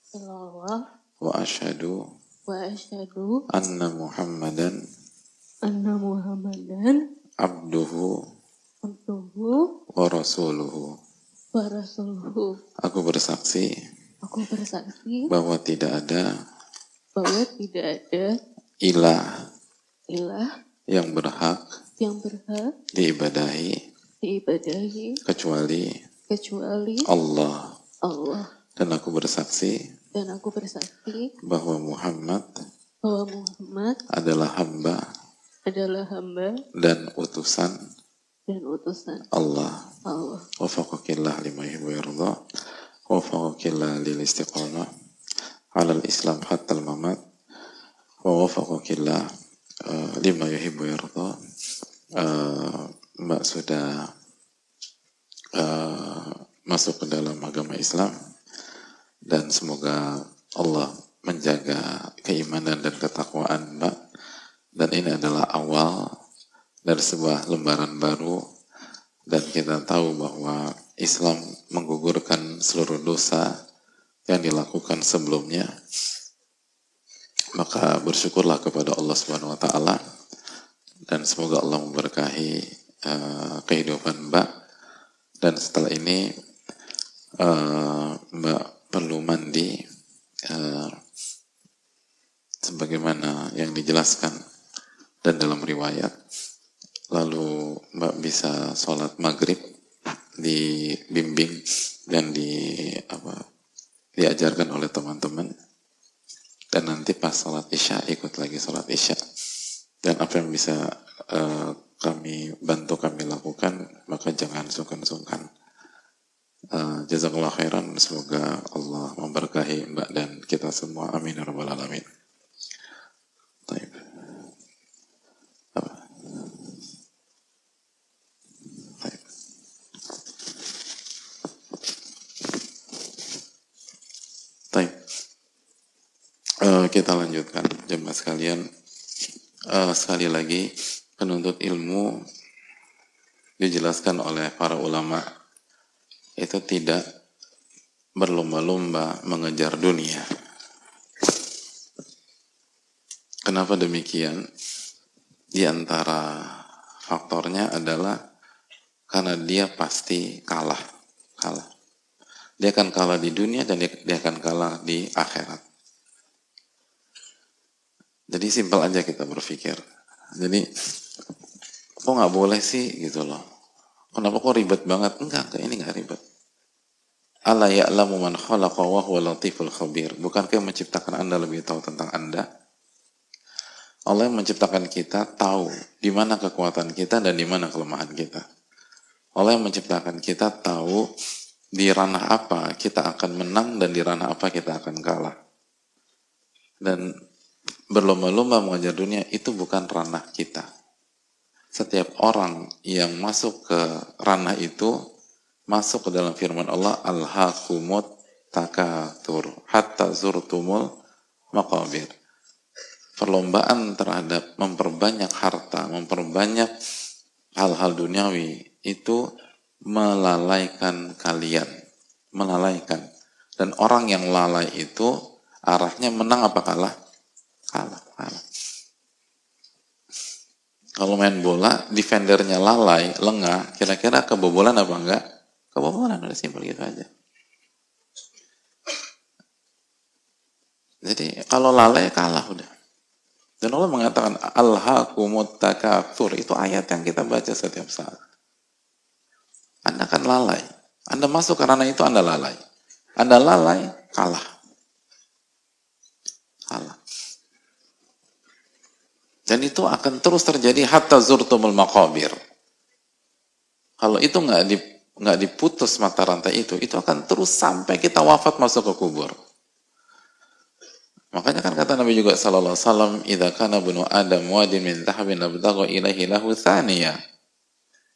illallah wa ashadu wa asyhadu anna Muhammadan anna Muhammadan abduhu abduhu wa rasuluhu. wa rasuluhu. Aku bersaksi Aku bersaksi bahwa tidak ada bahwa tidak ada ilah ilah yang berhak yang berhak diibadahi diibadahi kecuali kecuali Allah. Allah. Dan aku bersaksi Dan aku bersaksi bahwa Muhammad bahwa Muhammad adalah hamba adalah hamba dan utusan dan utusan Allah. Allah. Wafaqakillah lima yuhibbu yarda. Wafaqakillah lil istiqamah ala al-islam hatta al-mamat. Wa wafaqakillah uh, lima yuhibbu yarda. Uh, Mbak sudah uh, masuk ke dalam agama Islam dan semoga Allah menjaga keimanan dan ketakwaan Mbak. Dan ini adalah awal dari sebuah lembaran baru. Dan kita tahu bahwa Islam menggugurkan seluruh dosa yang dilakukan sebelumnya. Maka bersyukurlah kepada Allah Subhanahu wa taala. Dan semoga Allah memberkahi uh, kehidupan Mbak. Dan setelah ini uh, Mbak perlu mandi uh, sebagaimana yang dijelaskan dan dalam riwayat. Lalu mbak bisa sholat maghrib dibimbing dan di apa diajarkan oleh teman-teman. Dan nanti pas sholat isya ikut lagi sholat isya. Dan apa yang bisa uh, kami bantu kami lakukan maka jangan sungkan-sungkan uh, jazakallah khairan. Semoga Allah memberkahi mbak dan kita semua. Amin ya rabbal alamin. Taib. Taib. Uh, kita lanjutkan. Jemaah sekalian. Uh, sekali lagi penuntut ilmu dijelaskan oleh para ulama itu tidak berlomba-lomba mengejar dunia. Kenapa demikian? Di antara faktornya adalah karena dia pasti kalah, kalah. Dia akan kalah di dunia dan dia, akan kalah di akhirat. Jadi simpel aja kita berpikir. Jadi kok nggak boleh sih gitu loh? Kenapa kok ribet banget? Enggak, enggak ini nggak ribet. Allah ya'lamu man khalaqa wa huwa latiful khabir. Bukankah yang menciptakan Anda lebih tahu tentang Anda? Allah yang menciptakan kita tahu di mana kekuatan kita dan di mana kelemahan kita. Allah yang menciptakan kita tahu di ranah apa kita akan menang dan di ranah apa kita akan kalah. Dan berlomba-lomba mengajar dunia itu bukan ranah kita. Setiap orang yang masuk ke ranah itu masuk ke dalam firman Allah al-hakumut takatur hatta zurtumul maqabir perlombaan terhadap memperbanyak harta, memperbanyak hal-hal duniawi itu melalaikan kalian, melalaikan. Dan orang yang lalai itu arahnya menang apa? Kalah, kalah. Kalau main bola, defendernya lalai, lengah, kira-kira kebobolan apa enggak? Kebobolan, udah simpel gitu aja. Jadi kalau lalai kalah udah. Dan Allah mengatakan takatsur itu ayat yang kita baca setiap saat. Anda kan lalai. Anda masuk karena itu Anda lalai. Anda lalai. Kalah. Dan itu akan terus terjadi hatta zurtumul maqabir. Kalau itu nggak di, nggak diputus mata rantai itu, itu akan terus sampai kita wafat masuk ke kubur. Makanya kan kata Nabi juga sallallahu alaihi wasallam, "Idza kana bunu Adam wadin min dhahabin labtagha ilaihi lahu thaniya."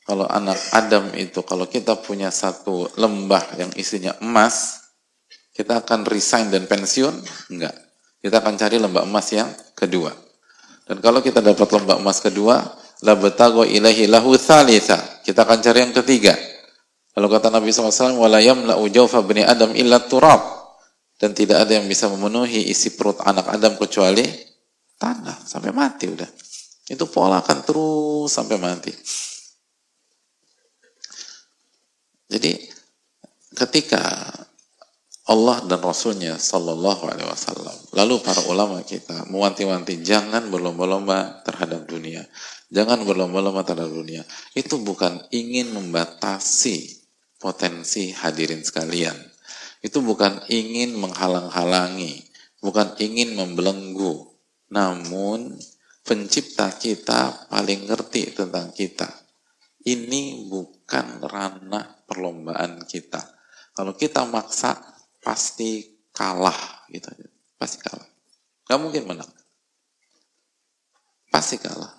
Kalau anak Adam itu kalau kita punya satu lembah yang isinya emas, kita akan resign dan pensiun? Enggak. Kita akan cari lembah emas yang kedua. Dan kalau kita dapat lembah emas kedua, labtagha ilaihi lahu thalitha. Kita akan cari yang ketiga. Lalu kata Nabi SAW, "Wala yamla'u jawfa bani Adam illa turab." dan tidak ada yang bisa memenuhi isi perut anak Adam kecuali tanah sampai mati udah. Itu pola akan terus sampai mati. Jadi ketika Allah dan Rasulnya Sallallahu Alaihi Wasallam, lalu para ulama kita mewanti-wanti jangan berlomba-lomba terhadap dunia, jangan berlomba-lomba terhadap dunia. Itu bukan ingin membatasi potensi hadirin sekalian itu bukan ingin menghalang-halangi, bukan ingin membelenggu, namun pencipta kita paling ngerti tentang kita. Ini bukan ranah perlombaan kita. Kalau kita maksa, pasti kalah. gitu. Pasti kalah. Gak mungkin menang. Pasti kalah.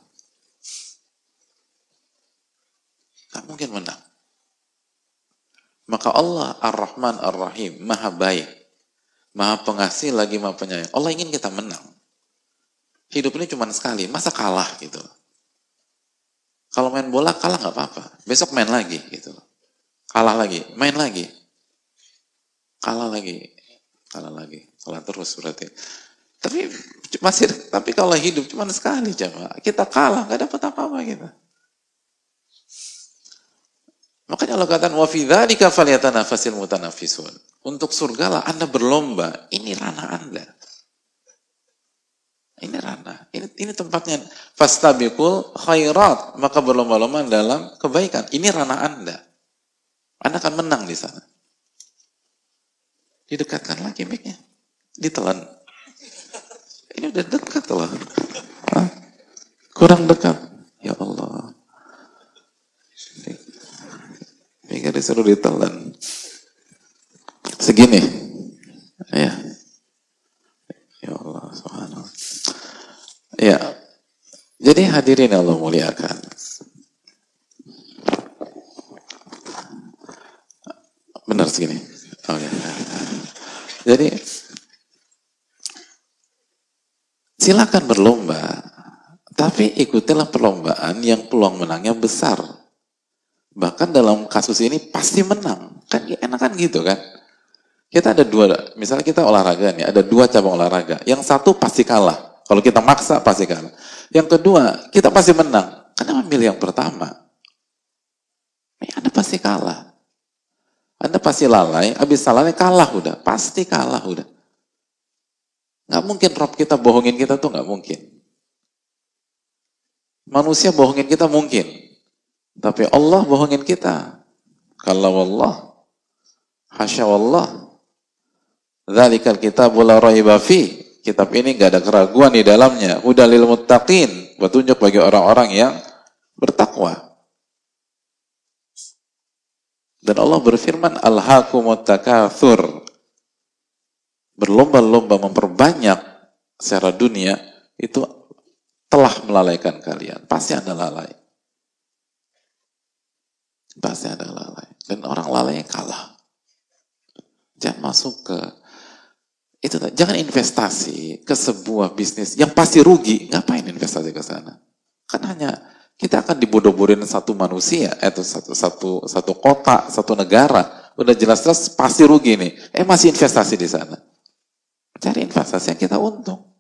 Gak mungkin menang. Maka Allah Ar-Rahman Ar-Rahim, Maha baik. Maha pengasih lagi maha penyayang. Allah ingin kita menang. Hidup ini cuma sekali, masa kalah gitu Kalau main bola kalah nggak apa-apa. Besok main lagi gitu Kalah lagi, main lagi. Kalah lagi, kalah lagi, kalah terus berarti. Tapi masih tapi kalau hidup cuma sekali coba. Kita kalah, nggak dapat apa-apa kita. Makanya Allah katakan wa fi dzalika falyatanafasil mutanafisun. Untuk surga lah Anda berlomba. Ini ranah Anda. Ini ranah. Ini, ini tempatnya fastabiqul khairat. Maka berlomba-lomba dalam kebaikan. Ini ranah Anda. Anda akan menang di sana. Didekatkan lagi mic-nya. Ditelan. Ini udah dekat loh. Hah? Kurang dekat. Ya Allah. Mika disuruh ditelan. Segini. Ya. Ya Allah, subhanallah. Ya. Jadi hadirin Allah muliakan. Benar segini. Jadi silakan berlomba, tapi ikutilah perlombaan yang peluang menangnya besar. Bahkan dalam kasus ini pasti menang. Kan enak kan gitu kan. Kita ada dua, misalnya kita olahraga nih, ada dua cabang olahraga. Yang satu pasti kalah. Kalau kita maksa pasti kalah. Yang kedua, kita pasti menang. Karena ambil yang pertama. Ini Anda pasti kalah. Anda pasti lalai, habis salahnya kalah udah. Pasti kalah udah. Nggak mungkin Rob kita bohongin kita tuh nggak mungkin. Manusia bohongin kita mungkin. Tapi Allah bohongin kita. Kalau Allah, hasya Allah, Zalikal kitabul la raiba. Kitab ini gak ada keraguan di dalamnya. Hudalil muttaqin. Petunjuk bagi orang-orang yang bertakwa. Dan Allah berfirman, Alhaakumut takathur. Berlomba-lomba memperbanyak secara dunia, itu telah melalaikan kalian. Pasti Anda lalai. Pasti ada lalai. Dan orang lalai yang kalah. Jangan masuk ke itu jangan investasi ke sebuah bisnis yang pasti rugi. Ngapain investasi ke sana? Kan hanya kita akan dibodoh-bodohin satu manusia, atau satu satu satu kota, satu negara. Udah jelas-jelas pasti rugi nih. Eh masih investasi di sana. Cari investasi yang kita untung.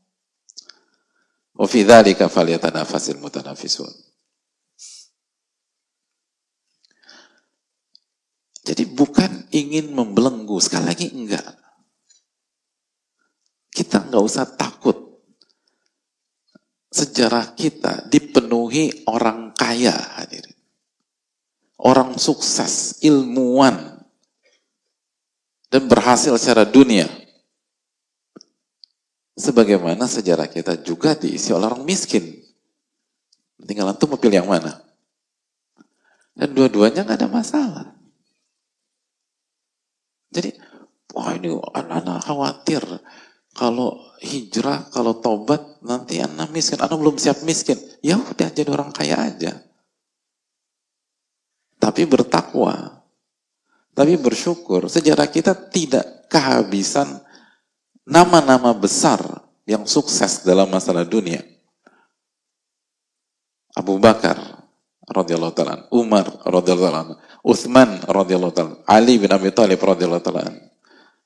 Mutanafisun. Jadi bukan ingin membelenggu, sekali lagi enggak. Kita enggak usah takut. Sejarah kita dipenuhi orang kaya hadirin. Orang sukses, ilmuwan, dan berhasil secara dunia. Sebagaimana sejarah kita juga diisi oleh orang miskin. Tinggal antum pilih yang mana. Dan dua-duanya nggak ada masalah. Jadi, wah ini anak-anak khawatir kalau hijrah, kalau tobat nanti anak miskin, anak belum siap miskin. Ya udah jadi orang kaya aja. Tapi bertakwa, tapi bersyukur. Sejarah kita tidak kehabisan nama-nama besar yang sukses dalam masalah dunia. Abu Bakar, radhiyallahu taala Umar radhiyallahu anhu, Utsman radhiyallahu taala, Ali bin Abi Thalib radhiyallahu taala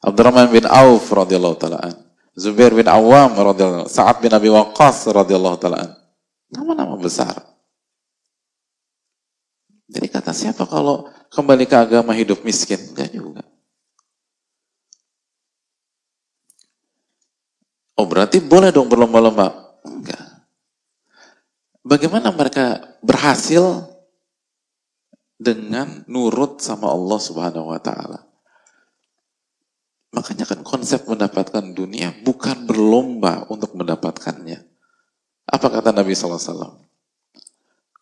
Abdurrahman bin Auf radhiyallahu taala Zubair bin Awam radhiyallahu Sa'ad bin Abi Waqqas radhiyallahu taala Nama-nama besar. Jadi kata siapa kalau kembali ke agama hidup miskin? Enggak juga. Oh berarti boleh dong berlomba-lomba? Enggak. Bagaimana mereka berhasil dengan nurut sama Allah Subhanahu wa taala? Makanya kan konsep mendapatkan dunia bukan berlomba untuk mendapatkannya. Apa kata Nabi SAW?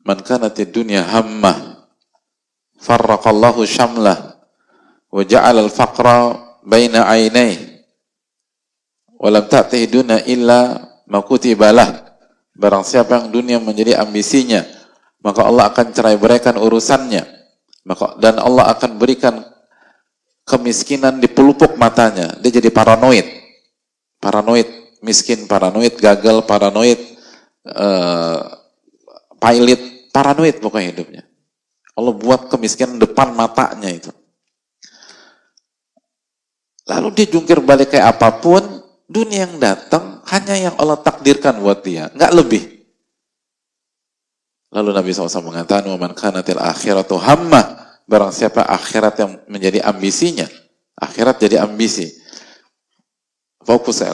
Man kanati dunia hammah farraqallahu syamlah wa ja'ala al-faqra baina ainai wa lam ta'tihi duna illa ma kutibalah barang siapa yang dunia menjadi ambisinya maka Allah akan cerai berikan urusannya maka dan Allah akan berikan kemiskinan di pelupuk matanya dia jadi paranoid paranoid miskin paranoid gagal paranoid uh, pilot paranoid pokoknya hidupnya Allah buat kemiskinan depan matanya itu. Lalu dia jungkir balik kayak apa pun, dunia yang datang hanya yang Allah takdirkan buat dia, nggak lebih. Lalu Nabi SAW mengatakan, "Man kanatil akhiratu hamma." Barang siapa akhirat yang menjadi ambisinya, akhirat jadi ambisi. Fokus.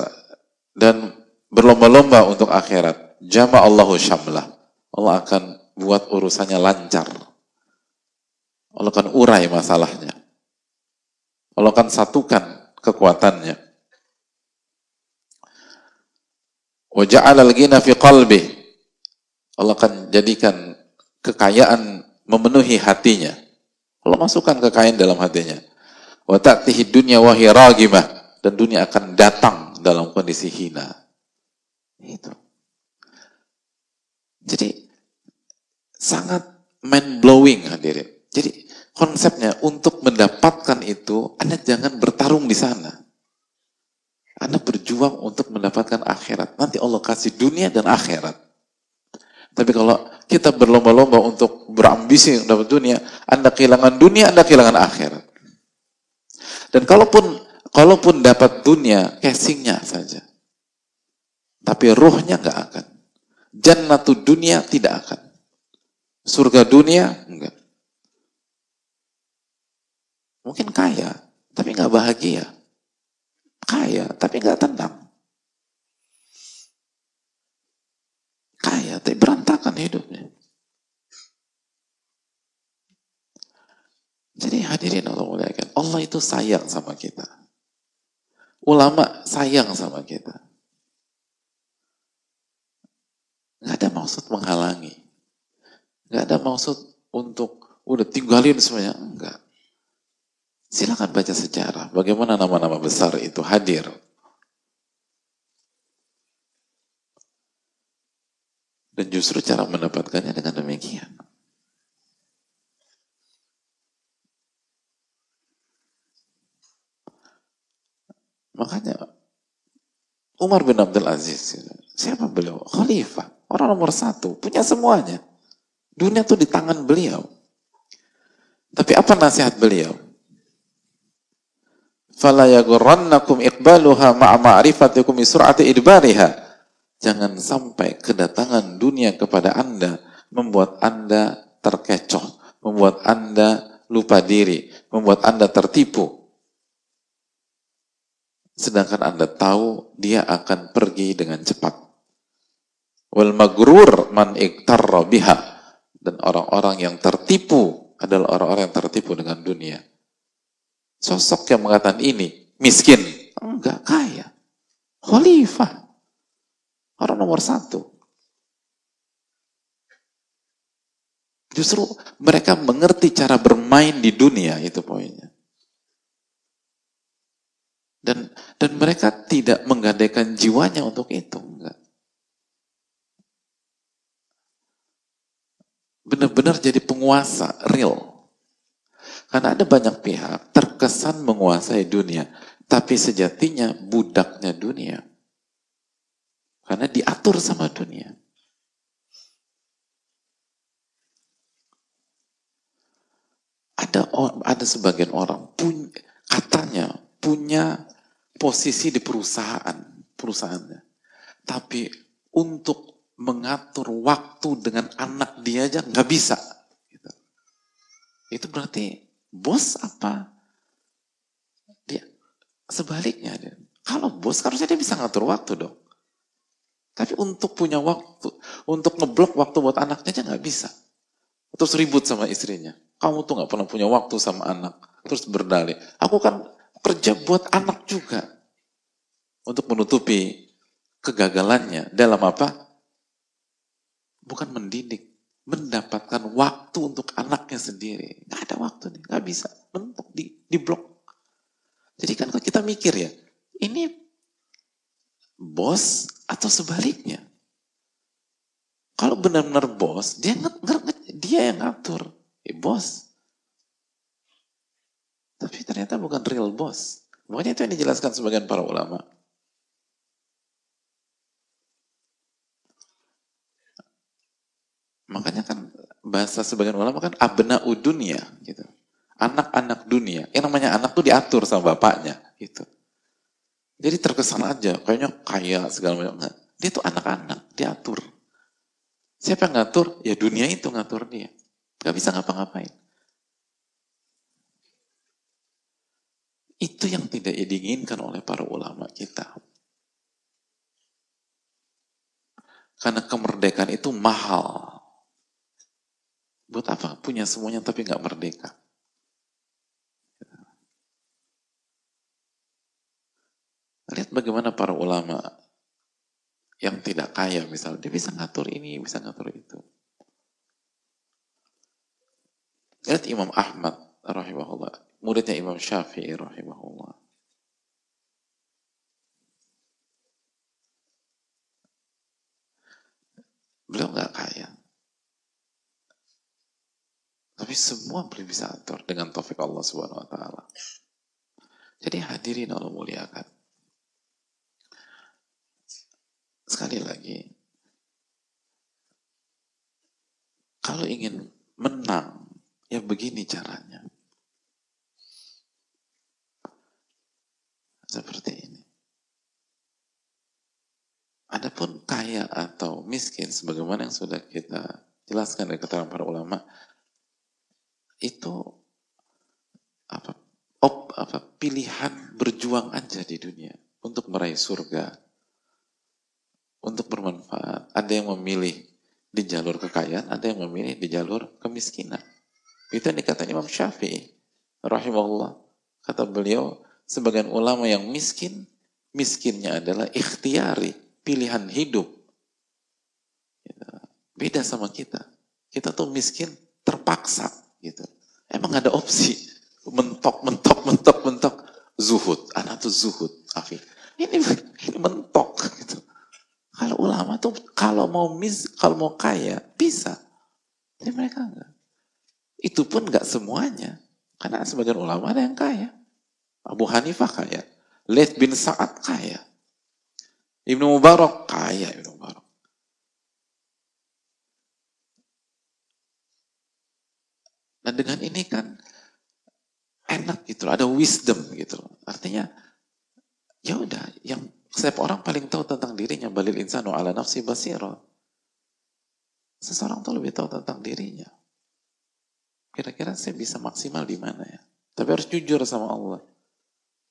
Dan berlomba-lomba untuk akhirat. Jama Allahu syamlah. Allah akan buat urusannya lancar. Allah akan urai masalahnya. Allah akan satukan kekuatannya. Wa ja'ala al-ghina qalbi. Allah akan jadikan kekayaan memenuhi hatinya. Allah masukkan kekayaan dalam hatinya. Wa ta'tihi dunya wa ragimah dan dunia akan datang dalam kondisi hina. Itu. Jadi sangat mind blowing hadirin. Jadi konsepnya untuk mendapatkan itu, Anda jangan bertarung di sana. Anda berjuang untuk mendapatkan akhirat. Nanti Allah kasih dunia dan akhirat. Tapi kalau kita berlomba-lomba untuk berambisi dapat dunia, Anda kehilangan dunia, Anda kehilangan akhirat. Dan kalaupun kalaupun dapat dunia, casingnya saja. Tapi rohnya nggak akan. Jannatul dunia tidak akan. Surga dunia enggak. Mungkin kaya, tapi nggak bahagia. Kaya, tapi nggak tenang. Kaya, tapi berantakan hidupnya. Jadi hadirin Allah muliakan. Allah itu sayang sama kita. Ulama sayang sama kita. Nggak ada maksud menghalangi. Nggak ada maksud untuk udah tinggalin semuanya. Enggak. Silakan baca sejarah. Bagaimana nama-nama besar itu hadir. Dan justru cara mendapatkannya dengan demikian. Makanya Umar bin Abdul Aziz, siapa beliau? Khalifah, orang nomor satu, punya semuanya. Dunia tuh di tangan beliau. Tapi apa nasihat beliau? fala yaghurrannakum iqbaluha ma'a ma'rifatikum idbariha. Jangan sampai kedatangan dunia kepada Anda membuat Anda terkecoh, membuat Anda lupa diri, membuat Anda tertipu. Sedangkan Anda tahu dia akan pergi dengan cepat. Wal magrur man iktarra biha. Dan orang-orang yang tertipu adalah orang-orang yang tertipu dengan dunia. Sosok yang mengatakan ini miskin. Enggak, kaya. Khalifah. Orang nomor satu. Justru mereka mengerti cara bermain di dunia, itu poinnya. Dan dan mereka tidak menggadaikan jiwanya untuk itu. Enggak. Benar-benar jadi penguasa, real. Karena ada banyak pihak terkesan menguasai dunia, tapi sejatinya budaknya dunia. Karena diatur sama dunia. Ada ada sebagian orang punya, katanya punya posisi di perusahaan, perusahaannya. Tapi untuk mengatur waktu dengan anak dia aja nggak bisa. Gitu. Itu berarti bos apa dia sebaliknya dia. Kalau bos harusnya dia bisa ngatur waktu dong. Tapi untuk punya waktu, untuk ngeblok waktu buat anaknya aja nggak bisa. Terus ribut sama istrinya. Kamu tuh nggak pernah punya waktu sama anak. Terus berdalih. Aku kan kerja buat anak juga. Untuk menutupi kegagalannya dalam apa? Bukan mendidik, mendapatkan waktu untuk anaknya sendiri. Nggak ada waktu nih, nggak bisa. Mentok di, di blok. Jadi kan kalau kita mikir ya, ini bos atau sebaliknya. Kalau benar-benar bos, dia dia yang ngatur. Eh, bos. Tapi ternyata bukan real bos. Makanya itu yang dijelaskan sebagian para ulama. Makanya kan bahasa sebagian ulama kan abna udunya gitu. Anak-anak dunia. Yang namanya anak tuh diatur sama bapaknya gitu. Jadi terkesan aja kayaknya kaya segala macam. Dia tuh anak-anak, diatur. Siapa yang ngatur? Ya dunia itu ngatur dia. Gak bisa ngapa-ngapain. Itu yang tidak diinginkan oleh para ulama kita. Karena kemerdekaan itu mahal. Buat apa? Punya semuanya tapi nggak merdeka. Lihat bagaimana para ulama yang tidak kaya misalnya, dia bisa ngatur ini, bisa ngatur itu. Lihat Imam Ahmad rahimahullah, muridnya Imam Syafi'i rahimahullah. Beliau nggak kaya. Tapi semua boleh bisa atur dengan taufik Allah Subhanahu wa taala. Jadi hadirin Allah muliakan. Sekali lagi, kalau ingin menang, ya begini caranya. Seperti ini. Adapun kaya atau miskin, sebagaimana yang sudah kita jelaskan dari keterangan para ulama, itu apa, op, apa pilihan berjuang aja di dunia untuk meraih surga, untuk bermanfaat. Ada yang memilih di jalur kekayaan, ada yang memilih di jalur kemiskinan. Itu yang dikatakan Imam Syafi'i, rahimahullah. Kata beliau, sebagian ulama yang miskin, miskinnya adalah ikhtiari, pilihan hidup. Beda sama kita. Kita tuh miskin terpaksa gitu. Emang ada opsi mentok, mentok, mentok, mentok, zuhud. Anak tuh zuhud, Afif. Ini, ini mentok gitu. Kalau ulama tuh kalau mau mis, kalau mau kaya bisa. Tapi mereka enggak. Itu pun enggak semuanya. Karena sebagian ulama ada yang kaya. Abu Hanifah kaya. Laith bin Sa'ad kaya. Ibnu Mubarak kaya Ibnu Mubarak. Nah dengan ini kan enak gitu, ada wisdom gitu. Artinya ya udah, yang setiap orang paling tahu tentang dirinya balil insanu ala nafsi basiro. Seseorang tuh lebih tahu tentang dirinya. Kira-kira saya bisa maksimal di mana ya? Tapi harus jujur sama Allah.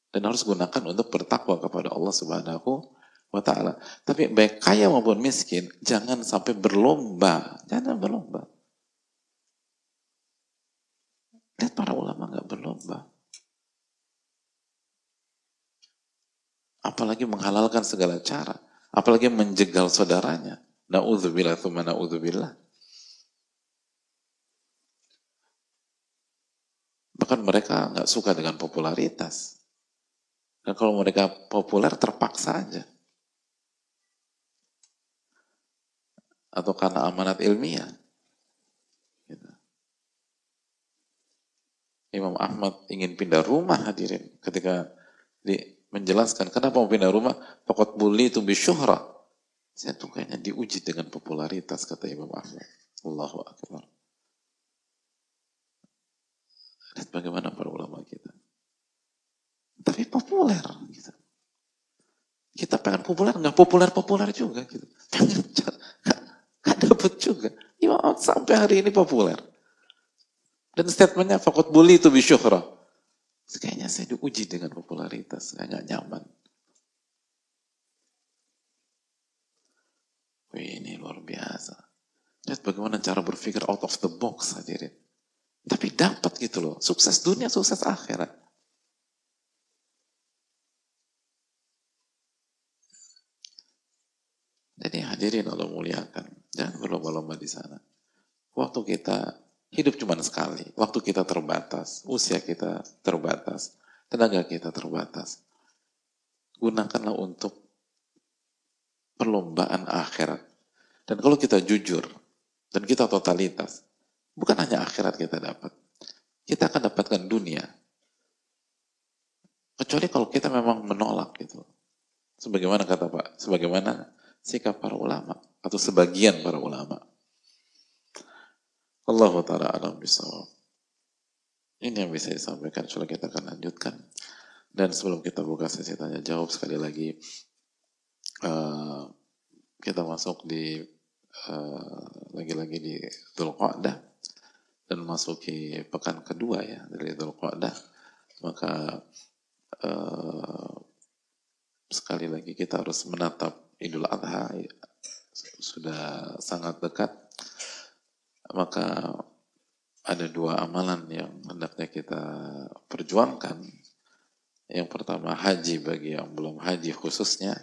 Dan harus gunakan untuk bertakwa kepada Allah Subhanahu wa taala. Tapi baik kaya maupun miskin, jangan sampai berlomba. Jangan berlomba. Lihat para ulama nggak berlomba. Apalagi menghalalkan segala cara. Apalagi menjegal saudaranya. Na'udzubillah thumma na'udzubillah. Bahkan mereka nggak suka dengan popularitas. Dan kalau mereka populer terpaksa aja. Atau karena amanat ilmiah. Imam Ahmad ingin pindah rumah hadirin ketika di, menjelaskan kenapa mau pindah rumah? Pokok bully itu bisyuhra. Saya tuh kayaknya diuji dengan popularitas kata Imam Ahmad. Allahu Akbar. Lihat bagaimana para ulama kita. Tapi populer gitu. kita pengen populer nggak populer populer juga gitu. Pengen nggak dapet juga. Imam Ahmad sampai hari ini populer. Dan statementnya fakut bully itu bisyuhra. Kayaknya saya diuji dengan popularitas, nggak nyaman. Wih, ini luar biasa. Lihat bagaimana cara berpikir out of the box hadirin. Tapi dapat gitu loh, sukses dunia, sukses akhirat. Jadi hadirin Allah muliakan. Jangan berlomba-lomba di sana. waktu kita hidup cuma sekali, waktu kita terbatas, usia kita terbatas, tenaga kita terbatas. Gunakanlah untuk perlombaan akhirat. Dan kalau kita jujur, dan kita totalitas, bukan hanya akhirat kita dapat, kita akan dapatkan dunia. Kecuali kalau kita memang menolak gitu. Sebagaimana kata Pak, sebagaimana sikap para ulama atau sebagian para ulama. Allah Ta'ala alam bisawab. Ini yang bisa disampaikan, insya kita akan lanjutkan. Dan sebelum kita buka sesi tanya jawab sekali lagi, uh, kita masuk di uh, lagi-lagi uh, di Dhul Qa'dah dan masuki pekan kedua ya dari Dhul Qa'dah, maka uh, sekali lagi kita harus menatap Idul Adha sudah sangat dekat maka ada dua amalan yang hendaknya kita perjuangkan. Yang pertama haji bagi yang belum haji khususnya.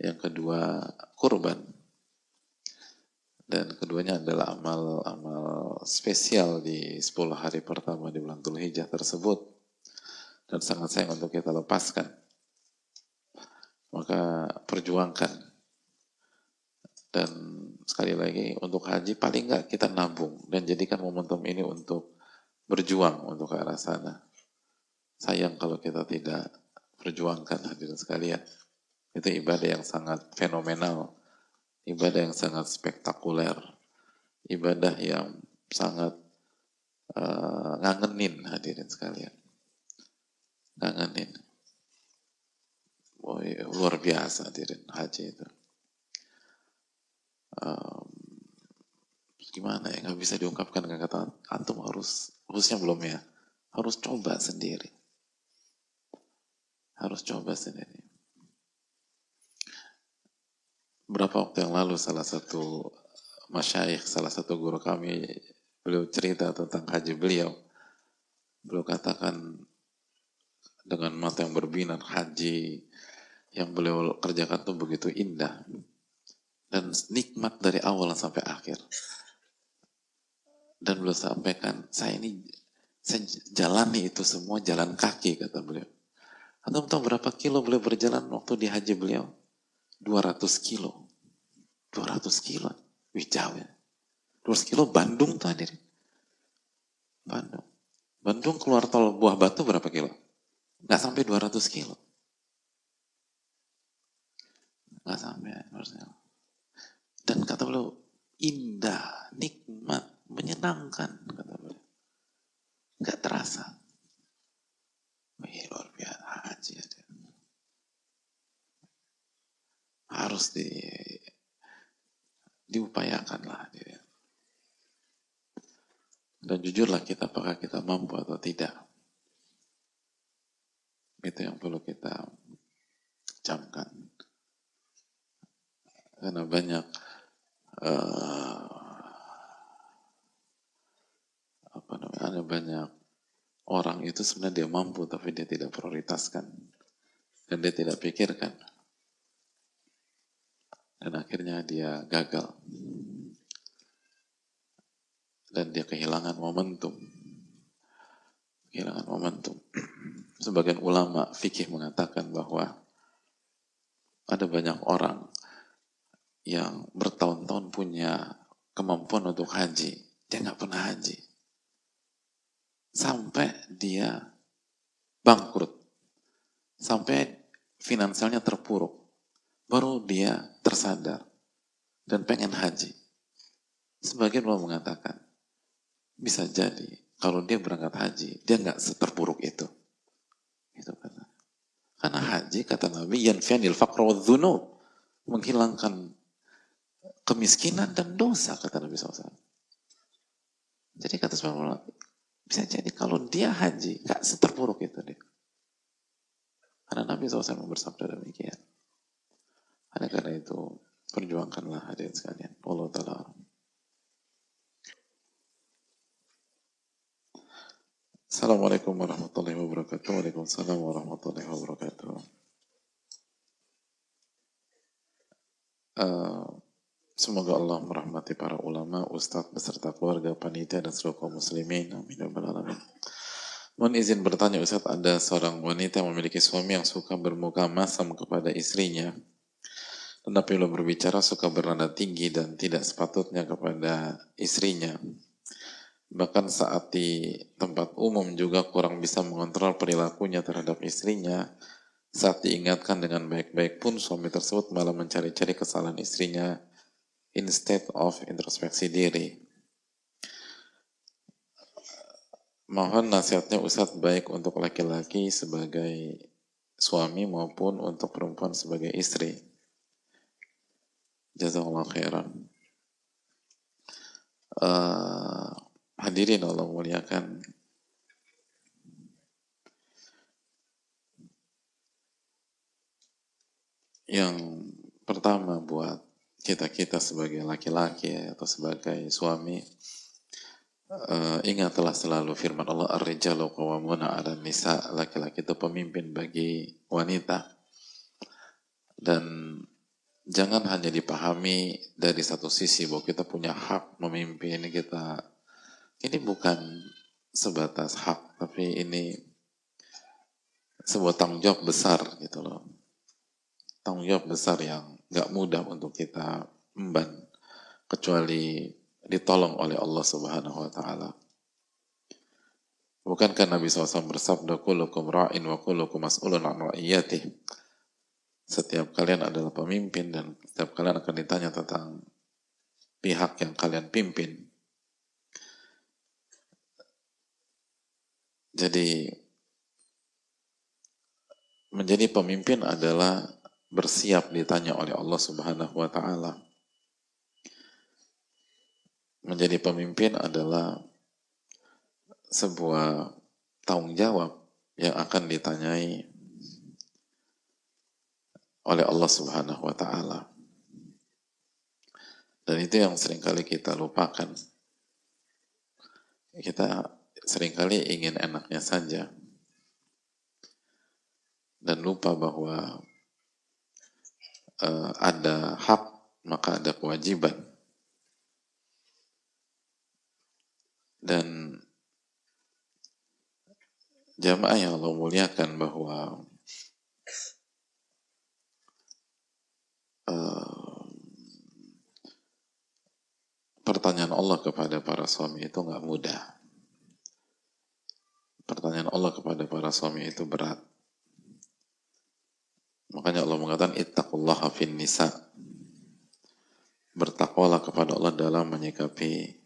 Yang kedua kurban. Dan keduanya adalah amal-amal spesial di 10 hari pertama di bulan Dhul Hijjah tersebut. Dan sangat sayang untuk kita lepaskan. Maka perjuangkan. Dan sekali lagi untuk haji paling nggak kita nabung dan jadikan momentum ini untuk berjuang untuk ke arah sana. Sayang kalau kita tidak perjuangkan hadirin sekalian. Itu ibadah yang sangat fenomenal, ibadah yang sangat spektakuler, ibadah yang sangat uh, ngangenin hadirin sekalian. Ngangenin. Oh, luar biasa hadirin haji itu um, gimana ya? Nggak bisa diungkapkan dengan kata antum harus khususnya belum ya? Harus coba sendiri. Harus coba sendiri. Berapa waktu yang lalu salah satu masyaikh salah satu guru kami beliau cerita tentang haji beliau. Beliau katakan dengan mata yang berbinar haji yang beliau kerjakan itu begitu indah dan nikmat dari awal sampai akhir. Dan beliau sampaikan, saya ini saya jalani itu semua jalan kaki kata beliau. Anda tahu berapa kilo beliau berjalan waktu di haji beliau? 200 kilo. 200 kilo. Wih jauh ya. 200 kilo Bandung tuh hadir. Bandung. Bandung keluar tol Buah Batu berapa kilo? Nggak sampai 200 kilo. Nggak sampai 200 kilo. Dan kata beliau, indah, nikmat, menyenangkan, kata beliau. Enggak terasa. Wih, luar biasa, haji ada. Harus di diupayakan lah. Dan jujurlah kita apakah kita mampu atau tidak. Itu yang perlu kita camkan. Karena banyak uh, apa namanya ada banyak orang itu sebenarnya dia mampu tapi dia tidak prioritaskan. Dan dia tidak pikirkan. Dan akhirnya dia gagal. Dan dia kehilangan momentum. Kehilangan momentum. Sebagian ulama fikih mengatakan bahwa ada banyak orang yang bertahun-tahun punya kemampuan untuk haji, dia nggak pernah haji. Sampai dia bangkrut. Sampai finansialnya terpuruk. Baru dia tersadar dan pengen haji. Sebagian ulama mengatakan, bisa jadi kalau dia berangkat haji, dia nggak seterpuruk itu. Itu kata. Karena haji, kata Nabi, yanfianil faqra wa menghilangkan kemiskinan dan dosa kata Nabi SAW. Jadi kata Allah, bisa jadi kalau dia haji, gak seterpuruk itu dia. Karena Nabi SAW bersabda demikian. Karena karena itu, perjuangkanlah hadirin sekalian. Allah Ta'ala. Assalamualaikum warahmatullahi wabarakatuh. Waalaikumsalam warahmatullahi wabarakatuh. Uh, Semoga Allah merahmati para ulama, ustadz beserta keluarga, panitia dan seluruh kaum muslimin. Amin ya alamin. Mohon izin bertanya Ustaz, ada seorang wanita yang memiliki suami yang suka bermuka masam kepada istrinya. Dan apabila berbicara suka bernada tinggi dan tidak sepatutnya kepada istrinya. Bahkan saat di tempat umum juga kurang bisa mengontrol perilakunya terhadap istrinya. Saat diingatkan dengan baik-baik pun suami tersebut malah mencari-cari kesalahan istrinya instead of introspeksi diri. Mohon nasihatnya Ustadz baik untuk laki-laki sebagai suami maupun untuk perempuan sebagai istri. Jazakallah khairan. Uh, Hadirin Allah muliakan. Yang pertama buat kita-kita sebagai laki-laki atau sebagai suami uh, ingatlah selalu firman Allah ar-rijalu qawwamuna 'ala nisa. Laki-laki itu pemimpin bagi wanita. Dan jangan hanya dipahami dari satu sisi bahwa kita punya hak memimpin kita. Ini bukan sebatas hak, tapi ini sebuah tanggung jawab besar gitu loh. Tanggung jawab besar yang gak mudah untuk kita emban, kecuali ditolong oleh Allah Subhanahu wa Ta'ala. Bukankah Nabi SAW bersabda, Kulukum ra'in wa kulukum mas'ulun an ra'iyatih. Setiap kalian adalah pemimpin dan setiap kalian akan ditanya tentang pihak yang kalian pimpin. Jadi menjadi pemimpin adalah bersiap ditanya oleh Allah Subhanahu wa taala. Menjadi pemimpin adalah sebuah tanggung jawab yang akan ditanyai oleh Allah Subhanahu wa taala. Dan itu yang sering kali kita lupakan. Kita sering kali ingin enaknya saja dan lupa bahwa uh, ada hak maka ada kewajiban dan jamaah yang Allah muliakan bahwa uh, pertanyaan Allah kepada para suami itu nggak mudah pertanyaan Allah kepada para suami itu berat. Makanya Allah mengatakan ittaqullaha fin nisa. Bertakwalah kepada Allah dalam menyikapi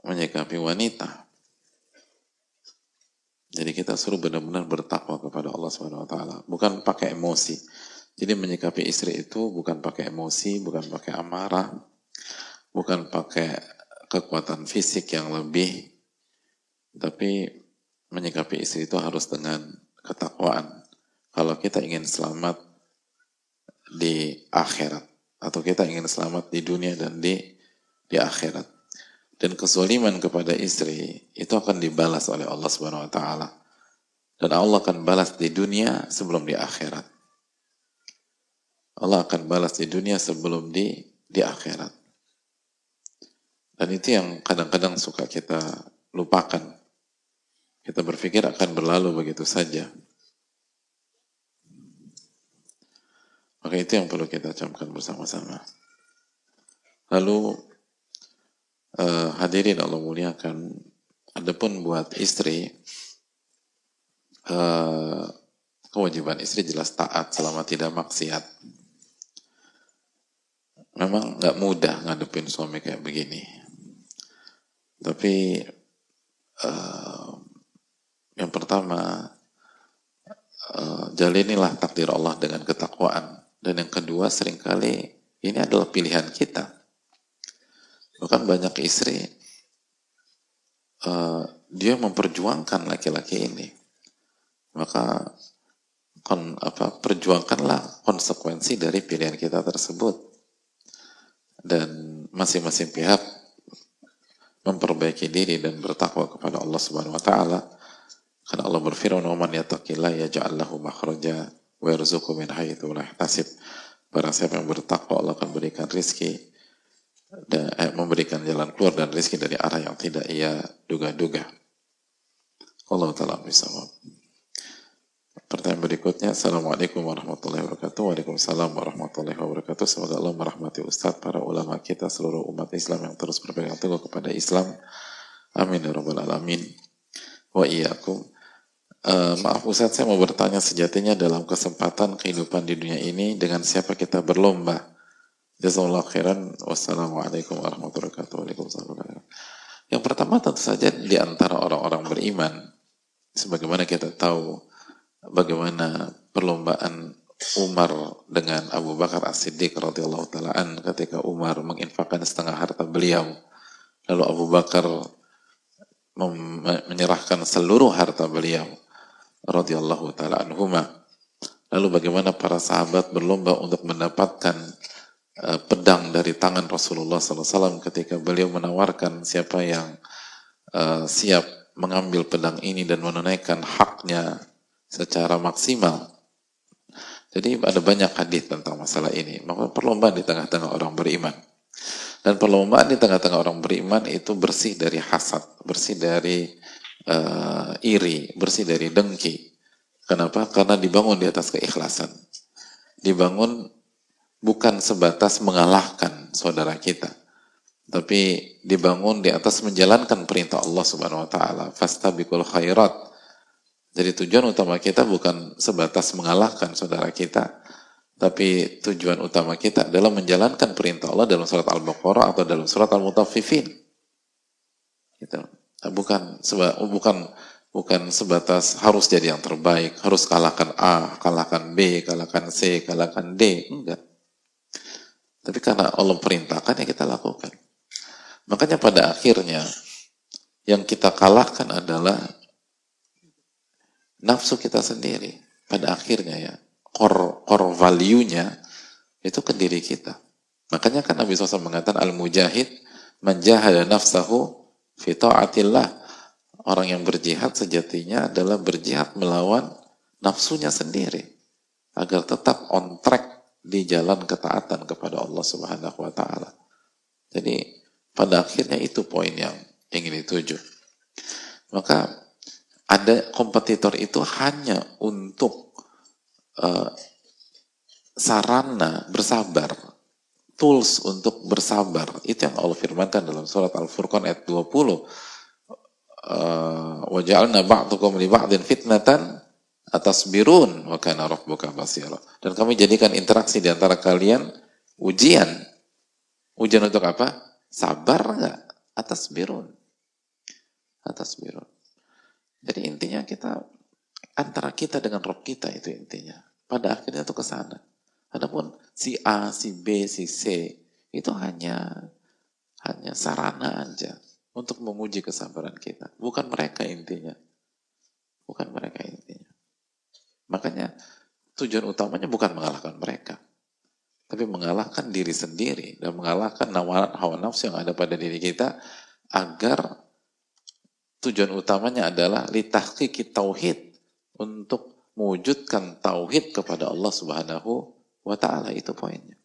menyikapi wanita. Jadi kita suruh benar-benar bertakwa kepada Allah Subhanahu wa taala, bukan pakai emosi. Jadi menyikapi istri itu bukan pakai emosi, bukan pakai amarah, bukan pakai kekuatan fisik yang lebih tapi menyikapi istri itu harus dengan ketakwaan. Kalau kita ingin selamat di akhirat atau kita ingin selamat di dunia dan di di akhirat. Dan kezaliman kepada istri itu akan dibalas oleh Allah Subhanahu wa taala. Dan Allah akan balas di dunia sebelum di akhirat. Allah akan balas di dunia sebelum di di akhirat. Dan itu yang kadang-kadang suka kita lupakan. Kita berpikir akan berlalu begitu saja. Maka itu yang perlu kita camkan bersama-sama. Lalu uh, hadirin Allah muliakan, adapun buat istri, uh, kewajiban istri jelas taat selama tidak maksiat. Memang nggak mudah ngadepin suami kayak begini. Tapi uh, yang pertama, uh, jalinilah takdir Allah dengan ketakwaan. Dan yang kedua, sering kali ini adalah pilihan kita. Bahkan banyak istri, uh, dia memperjuangkan laki-laki ini. Maka kon, apa, perjuangkanlah konsekuensi dari pilihan kita tersebut. Dan masing-masing pihak memperbaiki diri dan bertakwa kepada Allah Subhanahu wa taala karena Allah berfirman, "Man yattaqillah yaj'al lahu makhraja wa yarzuqhu min haitsu la yahtasib." Barang siapa yang bertakwa Allah akan berikan rizki dan eh, memberikan jalan keluar dan rizki dari arah yang tidak ia duga-duga. Allah Ta'ala bisa. Pertanyaan berikutnya, Assalamualaikum warahmatullahi wabarakatuh. Waalaikumsalam warahmatullahi wabarakatuh. Semoga Allah merahmati Ustadz, para ulama kita, seluruh umat Islam yang terus berpegang teguh kepada Islam. Amin ya rabbal alamin. Wa iyyakum. Uh, maaf Ustaz, saya mau bertanya sejatinya dalam kesempatan kehidupan di dunia ini dengan siapa kita berlomba. Jazakallah khairan. Wassalamualaikum warahmatullahi wabarakatuh. Yang pertama tentu saja di antara orang-orang beriman. Sebagaimana kita tahu bagaimana perlombaan Umar dengan Abu Bakar As-Siddiq radhiyallahu taalaan ketika Umar menginfakkan setengah harta beliau. Lalu Abu Bakar menyerahkan seluruh harta beliau radhiyallahu taala anhuma. Lalu bagaimana para sahabat berlomba untuk mendapatkan uh, pedang dari tangan Rasulullah SAW ketika beliau menawarkan siapa yang uh, siap mengambil pedang ini dan menunaikan haknya secara maksimal. Jadi ada banyak hadis tentang masalah ini. Maka perlombaan di tengah-tengah orang beriman. Dan perlombaan di tengah-tengah orang beriman itu bersih dari hasad, bersih dari uh, iri, bersih dari dengki. Kenapa? Karena dibangun di atas keikhlasan. Dibangun bukan sebatas mengalahkan saudara kita, tapi dibangun di atas menjalankan perintah Allah Subhanahu wa taala. Fastabiqul khairat. Jadi tujuan utama kita bukan sebatas mengalahkan saudara kita, tapi tujuan utama kita adalah menjalankan perintah Allah dalam surat Al-Baqarah atau dalam surat Al-Mutaffifin. Gitu bukan seba, bukan bukan sebatas harus jadi yang terbaik, harus kalahkan A, kalahkan B, kalahkan C, kalahkan D, enggak. Tapi karena Allah perintahkan ya kita lakukan. Makanya pada akhirnya yang kita kalahkan adalah nafsu kita sendiri. Pada akhirnya ya, core, core value-nya itu ke diri kita. Makanya kan Nabi SAW mengatakan al-mujahid menjahada nafsahu Fita'atillah. Orang yang berjihad sejatinya adalah berjihad melawan nafsunya sendiri. Agar tetap on track di jalan ketaatan kepada Allah Subhanahu wa taala. Jadi pada akhirnya itu poin yang ingin dituju. Maka ada kompetitor itu hanya untuk uh, sarana bersabar tools untuk bersabar. Itu yang Allah firmankan dalam surat Al-Furqan ayat 20. Uh, Waja'alna ba'dukum li ba'din fitnatan atas birun wa kana rabbuka basira. Dan kami jadikan interaksi di antara kalian ujian. Ujian untuk apa? Sabar enggak? Atas birun. Atas birun. Jadi intinya kita antara kita dengan Rob kita itu intinya. Pada akhirnya itu ke sana. Adapun si A, si B, si C itu hanya hanya sarana aja untuk menguji kesabaran kita. Bukan mereka intinya. Bukan mereka intinya. Makanya tujuan utamanya bukan mengalahkan mereka. Tapi mengalahkan diri sendiri dan mengalahkan hawa nafsu yang ada pada diri kita agar tujuan utamanya adalah litahqiqi tauhid untuk mewujudkan tauhid kepada Allah Subhanahu wa ta'ala itu poinnya.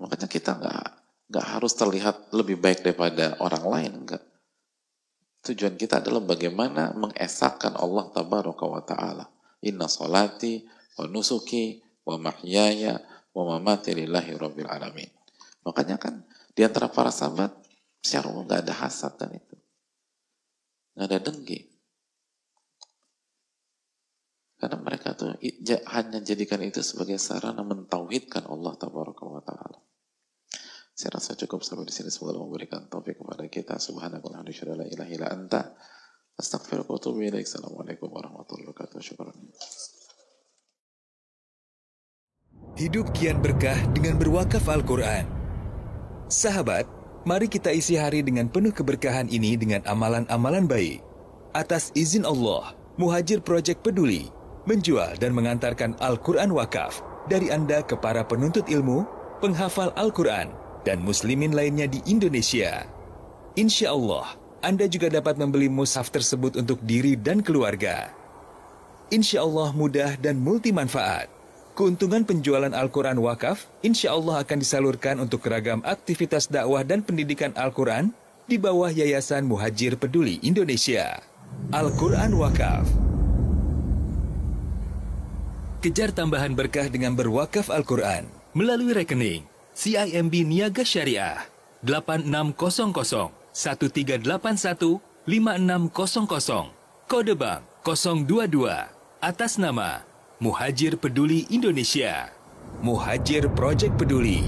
Makanya kita nggak nggak harus terlihat lebih baik daripada orang lain, enggak. Tujuan kita adalah bagaimana mengesahkan Allah tabaraka wa ta'ala. Inna salati wa nusuki wa mahyaya wa mamati lillahi rabbil alamin. Makanya kan di antara para sahabat secara umum nggak ada hasad dan itu. Nggak ada dengki. Karena mereka tuh hanya jadikan itu sebagai sarana mentauhidkan Allah wa taala. Saya rasa cukup sampai di sini semoga Allah memberikan taufik kepada kita. Subhanallah la ilaha anta. Wa ilaik. Assalamualaikum warahmatullahi wabarakatuh. Syukran. Hidup kian berkah dengan berwakaf Al-Quran. Sahabat, mari kita isi hari dengan penuh keberkahan ini dengan amalan-amalan baik. Atas izin Allah, Muhajir Project Peduli menjual dan mengantarkan Al-Quran wakaf dari Anda ke para penuntut ilmu, penghafal Al-Quran, dan muslimin lainnya di Indonesia. Insya Allah, Anda juga dapat membeli mushaf tersebut untuk diri dan keluarga. Insya Allah mudah dan multi manfaat. Keuntungan penjualan Al-Quran wakaf insya Allah akan disalurkan untuk keragam aktivitas dakwah dan pendidikan Al-Quran di bawah Yayasan Muhajir Peduli Indonesia. Al-Quran Wakaf Kejar tambahan berkah dengan berwakaf Al-Quran melalui rekening CIMB Niaga Syariah 8600 1381 5600 kode bank 022 atas nama Muhajir Peduli Indonesia. Muhajir Project Peduli.